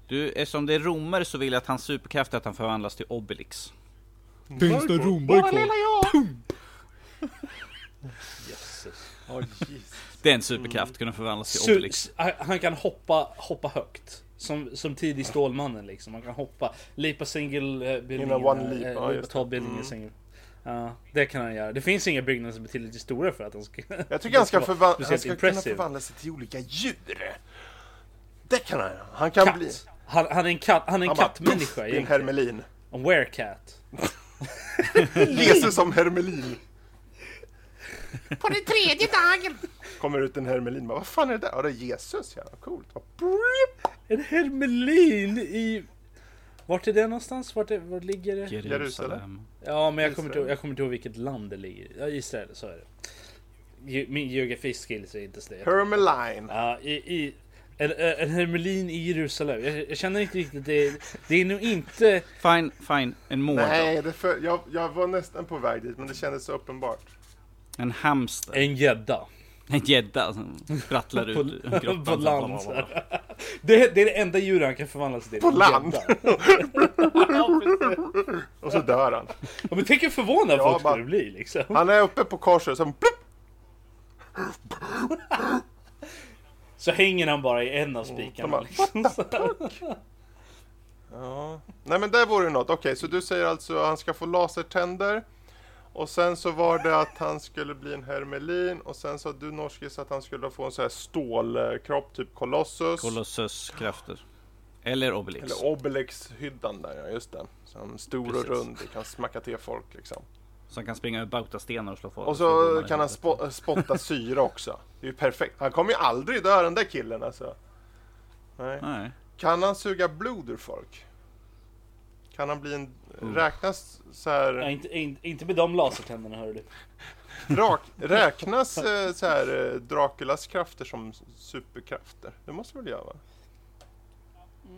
Du, eftersom det är romare så vill jag att hans superkraft är att han förvandlas till Obelix. Finns det romare kvar? Det är en superkraft, kunna förvandlas till Obelix. Han kan hoppa, hoppa högt. Som, som tidig Stålmannen liksom. Man kan hoppa. Leapa single uh, building. In one leap. Uh, ja, tall building mm. single. Ja, det kan han göra. Det finns inga byggnader som är tillräckligt stora för att han ska... Jag tycker han ska, förva han ska kunna förvandla sig till olika djur. Det kan han Han kan Katt. bli... Han, han är en, katt, han är en Han bara, kattmänniska är en hermelin. En werecat. Jesus som hermelin. På den tredje dagen. Kommer ut en hermelin. Bara, Vad fan är det där? Ja, det är Jesus. Ja, coolt. En hermelin i... Vart är det någonstans? Vart, är, vart ligger det? Jerusalem. Ja, men jag kommer, inte, jag kommer inte ihåg vilket land det ligger i. Ja, Israel, så är det. Min geografiskills är inte så. Hermeline. Ja, i, i, en, en hermelin i Jerusalem. Jag, jag känner inte riktigt det. Det är nog inte... Fine, fine. En mård. Nej, det för, jag, jag var nästan på väg dit, men det kändes så uppenbart. En hamster. En gädda. En gädda som sprattlar ut På, grottan. på land. så. Det, det är det enda djuret han kan förvandlas till. På land? Och så dör han. ja, men tänk hur förvånad Ja, folk skulle bli liksom. Han är uppe på korset, som plupp, Så hänger han bara i en av spikarna. bara, Liksom. Ja. Nej men där vore det något. Okej, så du säger alltså att han ska få lasertänder. Och sen så var det att han skulle bli en hermelin. Och sen sa du norskis att han skulle få en sån här stålkropp, typ Colossus. Colossus krafter. Eller Obelix. Eller Obelix-hyddan där, ja just det. Så han är stor och Precis. rund, det kan smacka till folk liksom. Som kan springa över bautastenar och slå folk. Och så kan han spo- spotta syra också. Det är ju perfekt. Han kommer ju aldrig dö den där killen alltså. Nej. Nej. Kan han suga blod ur folk? Kan han bli en... Mm. Räknas så Ja, här... inte, inte, inte med de lasertänderna hör du. Drak, räknas eh, så här eh, Draculas krafter som superkrafter? Det måste väl göra va?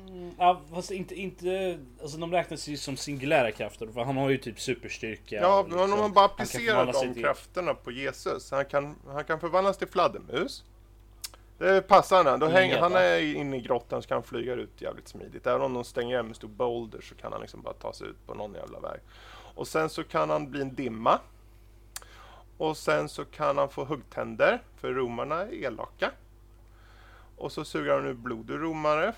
Mm, ja, fast inte, inte, alltså de räknas ju som singulära krafter för han har ju typ superstyrka. Ja, men om liksom- man bara han kan applicerar de till- krafterna på Jesus. Han kan, han kan förvandlas till fladdermus. Det passar han. Då hänger, han är inne i grottan så kan han flyga ut jävligt smidigt. Även om de stänger en stor boulder så kan han liksom bara ta sig ut på någon jävla väg. Och sen så kan han bli en dimma. Och sen så kan han få huggtänder, för romarna är elaka. Och så suger han ut blod ur romare.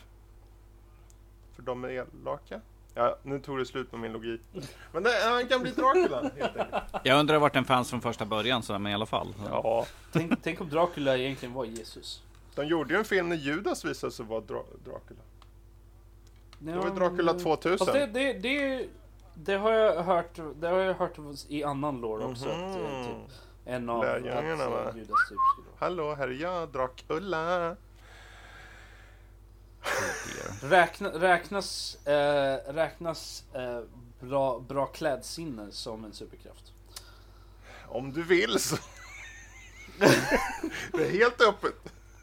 För de är elaka. Ja, nu tog det slut med min logik. Men det, han kan bli Dracula helt enkelt. Jag undrar vart den fanns från första början, så men i alla fall. Ja, Tänk, tänk om Dracula egentligen var Jesus. de gjorde ju en film när Judas visade sig vara Dra Dracula. Det var Dracula 2000. Fast det, det, det, det har jag hört, det har jag hört i annan lore också. Att, eh, Mhm. typ, en av Lärjungarna, att, va? eh, Judas typ. Hallå, här är jag, Dracula. Räkna, räknas eh, räknas eh, bra, bra klädsinne som en superkraft? Om du vill så. det är helt öppet.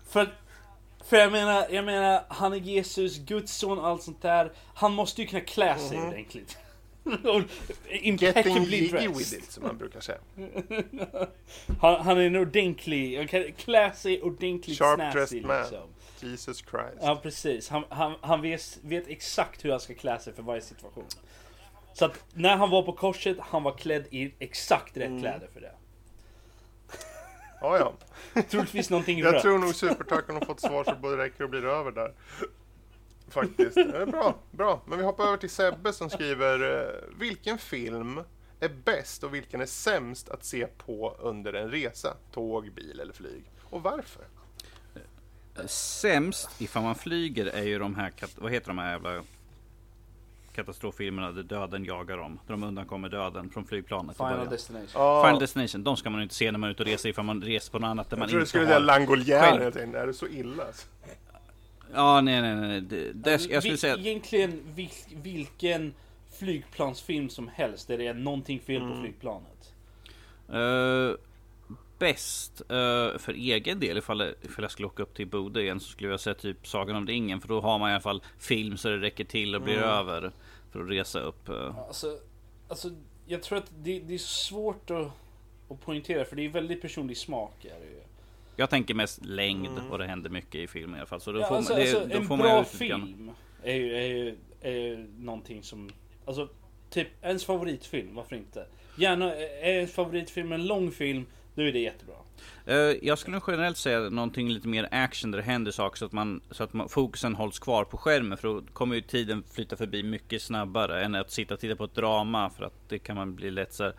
För, för jag menar, jag menar, han är Jesus, Guds son och allt sånt där. Han måste ju kunna klä sig Mhm. ordentligt. Impeccably dressed. with it, som man brukar säga. Han, han är en ordentlig, han kan klä sig ordentligt Sharp snazzy dressed man. liksom. Jesus Christ. Ja precis, han, han, han vet, vet exakt hur han ska klä sig för varje situation. Så att när han var på korset, han var klädd i exakt Mm. rätt kläder för det. Ja, ja. Troligtvis någonting Jag rött. tror nog Supertacken har fått svar så både räcker och blir över där. Faktiskt. Det är bra, bra. Men vi hoppar över till Sebbe som skriver eh, Vilken film är bäst och vilken är sämst att se på under en resa? Tåg, bil eller flyg? Och varför? Sämst ifall man flyger är ju de här, vad heter de här jävla katastroffilmerna där döden jagar dem. Där de undankommer döden från flygplanet. Final. Destination. Ja, Final Destination, de ska man ju inte se när man är ute och reser ifall man reser på något annat där jag man tror du inte skulle säga. Langolier. själv. Jag Är det så illa? Ja, nej, nej, nej. Det, det, jag skulle säga... Egentligen vil, vilken flygplansfilm som helst där det är någonting fel Mm. på flygplanet. Uh, bäst eh, för egen del ifall, ifall jag skulle åka upp till Bodö igen så skulle jag säga typ Sagan om ringen för då har man i alla fall film så det räcker till och blir Mm. över för att resa upp. eh. Alltså, alltså jag tror att det, det är svårt att, att poängtera för det är väldigt personlig smak. Är det ju. Jag tänker mest längd Mm. och det händer mycket i filmen i alla fall. Så då Ja, får alltså, man, det, alltså, då en får man bra grann. film är ju, är, ju, är ju någonting som... Alltså, typ ens favoritfilm, varför inte? Gärna, är ens favoritfilm en lång film, då är det jättebra. Eh, jag skulle generellt säga någonting lite mer action där det händer saker så att, man, så att man, fokusen hålls kvar på skärmen. För då kommer ju tiden flytta förbi mycket snabbare än att sitta och titta på ett drama. För att det kan man bli lätt så här,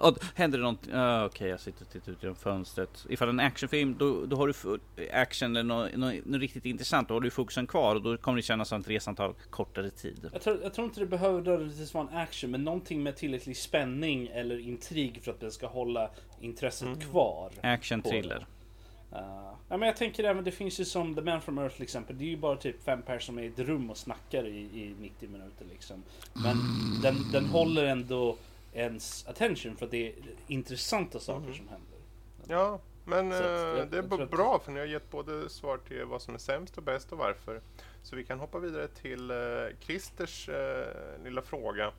Oh, händer det någonting? Uh, Okej, okay, jag sitter och tittar ut genom fönstret. Ifall en actionfilm, då, då har du action eller något, något, något, riktigt intressant. Då har du fokusen kvar och då kommer det kännas som att resan tar kortare tid. Jag tror, jag tror inte det behöver nödvändigtvis vara en action, men någonting med tillräcklig spänning eller intrig för att det ska hålla intresset mm. kvar. Action thriller. Uh, ja, men jag tänker även, det finns ju som The Man from Earth till exempel. Det är ju bara typ fem personer som är i ett rum och snackar i, i 90 minuter liksom. Men mm. den, den håller ändå ens attention för att det är intressanta saker mm. som händer. Ja, men att, jag, det är bra för ni har gett både svar till vad som är sämst och bäst och varför. Så vi kan hoppa vidare till uh, Christers uh, lilla fråga.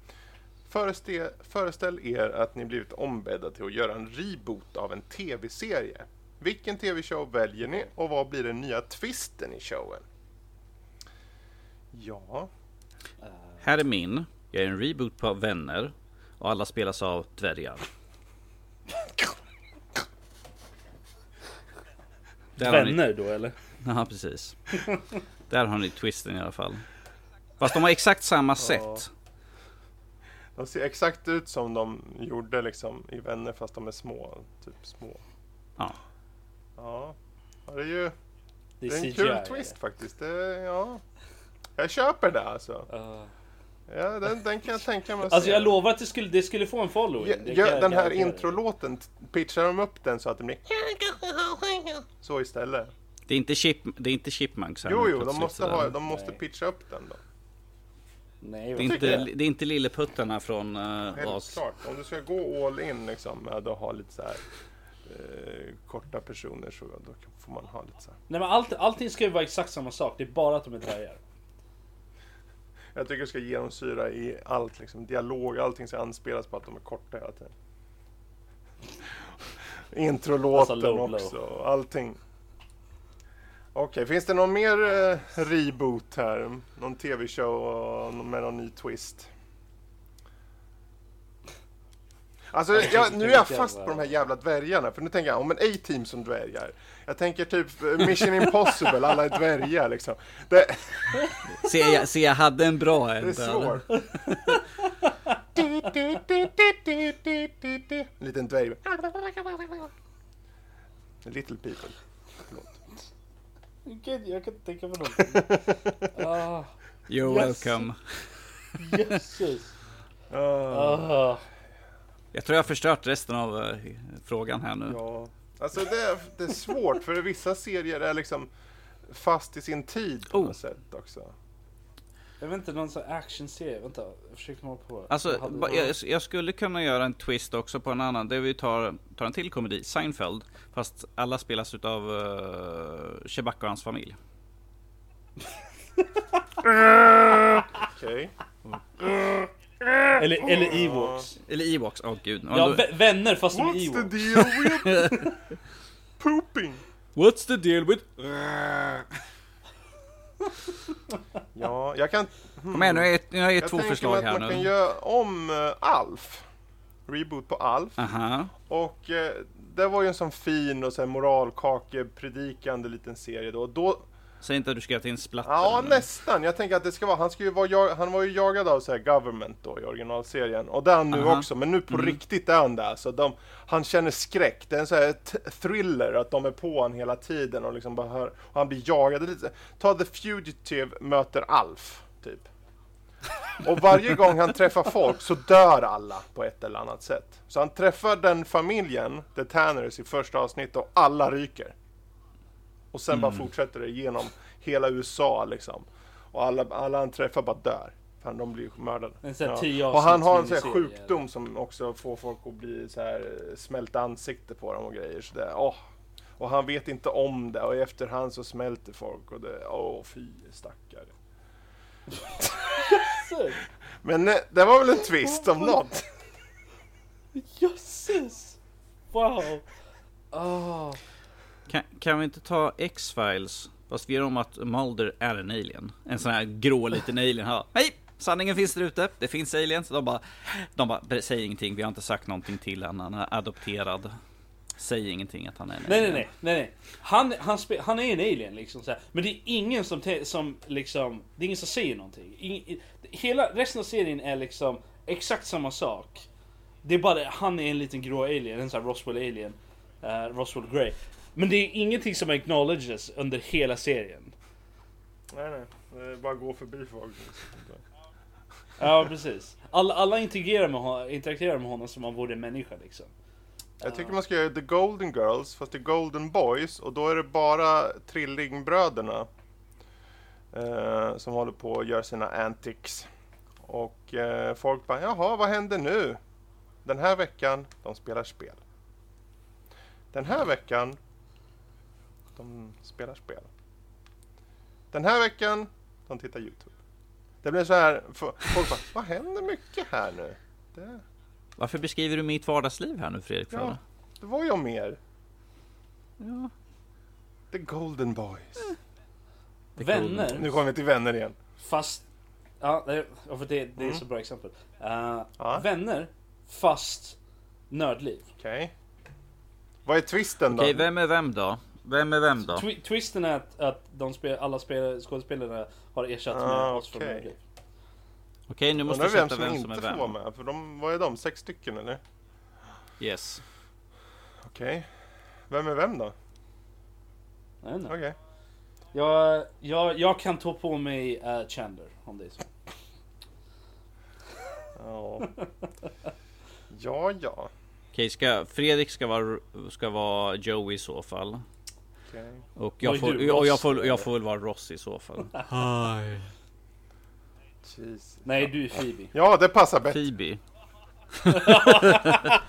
Föreställ, föreställ er att ni blivit ombedda till att göra en reboot av en tv-serie. Vilken tv-show väljer ni och vad blir den nya twisten i showen? Ja. Här är min. Jag är en reboot på Vänner och alla spelas av dvärgar. Vänner ni... då eller? Ja precis. Där har ni twisten i alla fall. Fast de har exakt samma sätt. De ser exakt ut som de gjorde liksom i Vänner fast de är små. Typ små. Ja. Ja, det är ju det är, det är en kul twist faktiskt. Det, ja. Jag köper det alltså. Uh. Ja, den, den kan jag tänka mig att Alltså se. jag lovar att det skulle, det skulle få en following. Ja, ja, den här introlåten, pitchar de upp den så att det blir så istället? Det är inte, chip, det är inte Chipmunks Jo, jo, de måste, ha, de måste pitcha upp den då. Nej, det, är inte, det är inte lilleputtarna från uh, Helt oss. klart. Om du ska gå all in liksom med att ha lite så här eh, korta personer så då får man ha lite så här. Nej men allt, allting ska ju vara exakt samma sak. Det är bara att de är dvärgar. Jag tycker det ska genomsyra i allt, liksom. dialog, allting ska anspelas på att de är korta hela tiden. Introlåten alltså low, också, low. allting. Okej, okay, finns det någon mer eh, reboot här? Någon tv-show med någon ny twist? Alltså, jag, nu är jag fast på de här jävla dvärgarna. För nu tänker jag om en A-team som dvärgar. Jag tänker typ eh, Mission Impossible, alla är dvärgar liksom. Det... Se, jag, se, jag hade en bra en. Det är svårt. en liten dvärg. Little people. Förlåt. Gud, jag kan inte tänka på någonting. Ah. You're yes. welcome. Jösses. Ah. Jag tror jag har förstört resten av uh, frågan här nu. Ja, alltså det är, det är svårt för vissa serier är liksom fast i sin tid på oh. något sätt också. Jag vet inte, någon sån actionserie. Vänta, jag försöker komma på. Alltså, jag, jag, skulle kunna göra en twist också på en annan. Där vi tar, tar en till komedi, Seinfeld. Fast alla spelas utav uh, Chewbacca och hans familj. Okej. Eller, eller Ewoks. Eller Ewoks, åh oh, gud. Ja, vänner fast de är Ewoks. What's the deal with pooping? What's the deal with... ja, jag kan... Hmm. Kom igen, nu har jag gett två förslag här nu. Jag tänker att man kan göra om uh, Alf. Reboot på Alf. Aha. Och uh, det var ju en sån fin och så moralkakepredikande liten serie då. Då Säg inte att du ska göra till en splatter. Ja, nästan. Jag tänker att det ska vara, han, ska ju vara, han var ju jagad av så government då i originalserien. Och det är han nu Aha. också, men nu på mm. riktigt är han där. Så de, han känner skräck. Det är en sån här thriller, att de är på honom hela tiden och liksom bara hör, och han blir jagad. Lite, ta The Fugitive möter Alf, typ. Och varje gång han träffar folk så dör alla på ett eller annat sätt. Så han träffar den familjen, The Tanners, i första avsnittet och alla ryker. Och sen mm. bara fortsätter det genom hela USA liksom. Och alla, alla han träffar bara dör. För de blir mördade. Ja. Och han har en sån här sjukdom som också får folk att bli så här smält ansikte på dem och grejer. Så det, åh. Och han vet inte om det och i efterhand så smälter folk och det, åh fy stackare. Men eh, det var väl en twist om något? Jösses! Wow! Oh. Kan, kan vi inte ta X-Files? Fast vi gör om att Mulder är en alien. En sån här grå liten alien. Ha. Hej! Sanningen finns där ute. Det finns aliens. De bara, de bara, säg ingenting. Vi har inte sagt någonting till honom. Han är adopterad. Säg ingenting att han är en nej, alien. Nej, nej, nej. Han, han, han är en alien liksom. Så här. Men det är ingen som, som liksom, det är ingen som säger någonting. Ingen, hela resten av serien är liksom exakt samma sak. Det är bara han är en liten grå alien, en sån här Roswell alien. Uh, Roswell Grey. Men det är ingenting som acknowledges under hela serien. Nej, nej. Det bara gå förbi folk. Ja precis. Alla, alla interagerar, med honom, interagerar med honom som om han vore en människa liksom. Jag tycker man ska göra The Golden Girls, fast det är Golden Boys. Och då är det bara trillingbröderna. Eh, som håller på och gör sina antics. Och eh, folk bara, jaha, vad händer nu? Den här veckan, de spelar spel. Den här veckan, de spelar spel. Den här veckan, de tittar YouTube. Det blir så här, folk bara, vad händer mycket här nu? Det, Varför beskriver du mitt vardagsliv här nu Fredrik? Ja. Det var ju mer. Ja. The Golden Boys. Det är Vänner, Nu kommer vi till vänner igen. fast... Ja, för det, det är Mm. så bra exempel. Uh, Ja. Vänner, fast nördliv. Okej. Vad är twisten då? Okej, vem är vem då? Vem är vem då? Twi- twisten är att, att de spel, alla spel, skådespelarna har ersatt med Ah, oss från okej. Okej, nu måste vem sätta som vem som är vara vem. med. För de, vad är de? Sex stycken eller? Yes. Okej. Vem är vem då? Jag, vet inte. Okej. jag, jag, jag kan ta på mig uh, Chandler om det är så. Ja. ja, ja. Okej, ska, Fredrik ska vara, ska vara Joey i så fall. Och jag får, jag, Ross, får, jag får väl vara Ross i så fall. Jesus. Nej, du är Phoebe. Ja, det passar bättre. Phoebe.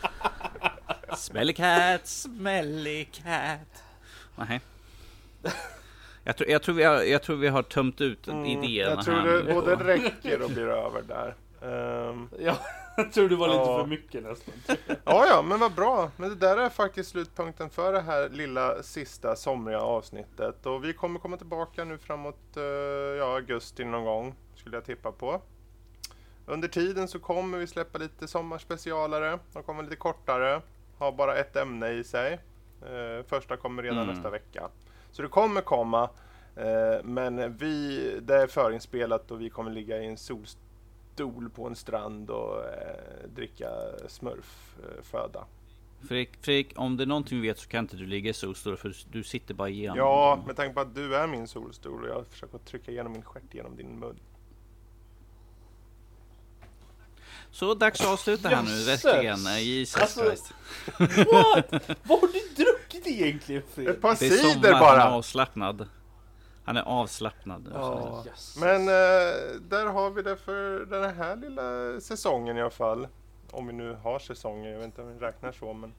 smelly cat, smelly cat. Nej. Jag tror, jag, tror vi har, jag tror vi har tömt ut Mm, idéerna jag tror här det nu. både räcker och blir över där. Ehm, Ja, jag tror det var lite Ja. för mycket nästan. Ja, ja, men vad bra. Men det där är faktiskt slutpunkten för det här lilla sista somriga avsnittet. Och vi kommer komma tillbaka nu framåt eh, ja, augusti någon gång, skulle jag tippa på. Under tiden så kommer vi släppa lite sommarspecialare. De kommer lite kortare, har bara ett ämne i sig. Eh, första kommer redan Mm. nästa vecka. Så det kommer komma, eh, men vi, det är förinspelat och vi kommer ligga i en solstol på en strand och eh, dricka smurfföda. Fredrik, Fredrik, om det är någonting vi vet så kan inte du ligga i solstol för du sitter bara igenom. Ja, med tanke på att du är min solstol och jag försöker trycka igenom min stjärt genom din mun. Så dags att avsluta här nu, verkligen. Eh, Jesus Alltså, Christ. What? Vad har du druckit egentligen Ett par Det är cider sommar, han är bara! avslappnad. Han är avslappnad. Ja. Jösses. Men eh, där har vi det för den här lilla säsongen i alla fall. Om vi nu har säsonger, jag vet inte om vi räknar så men.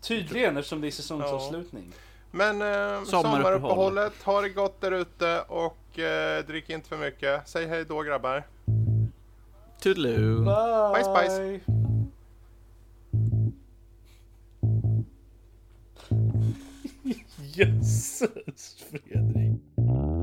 Tydligen eftersom det är säsongsavslutning. Men eh, Sommaruppehåll. sommaruppehållet, ha det gott där ute och eh, drick inte för mycket. Säg hej då grabbar. Toodaloo. Bye! Bye, spice. Jösses Fredrik. Thank you.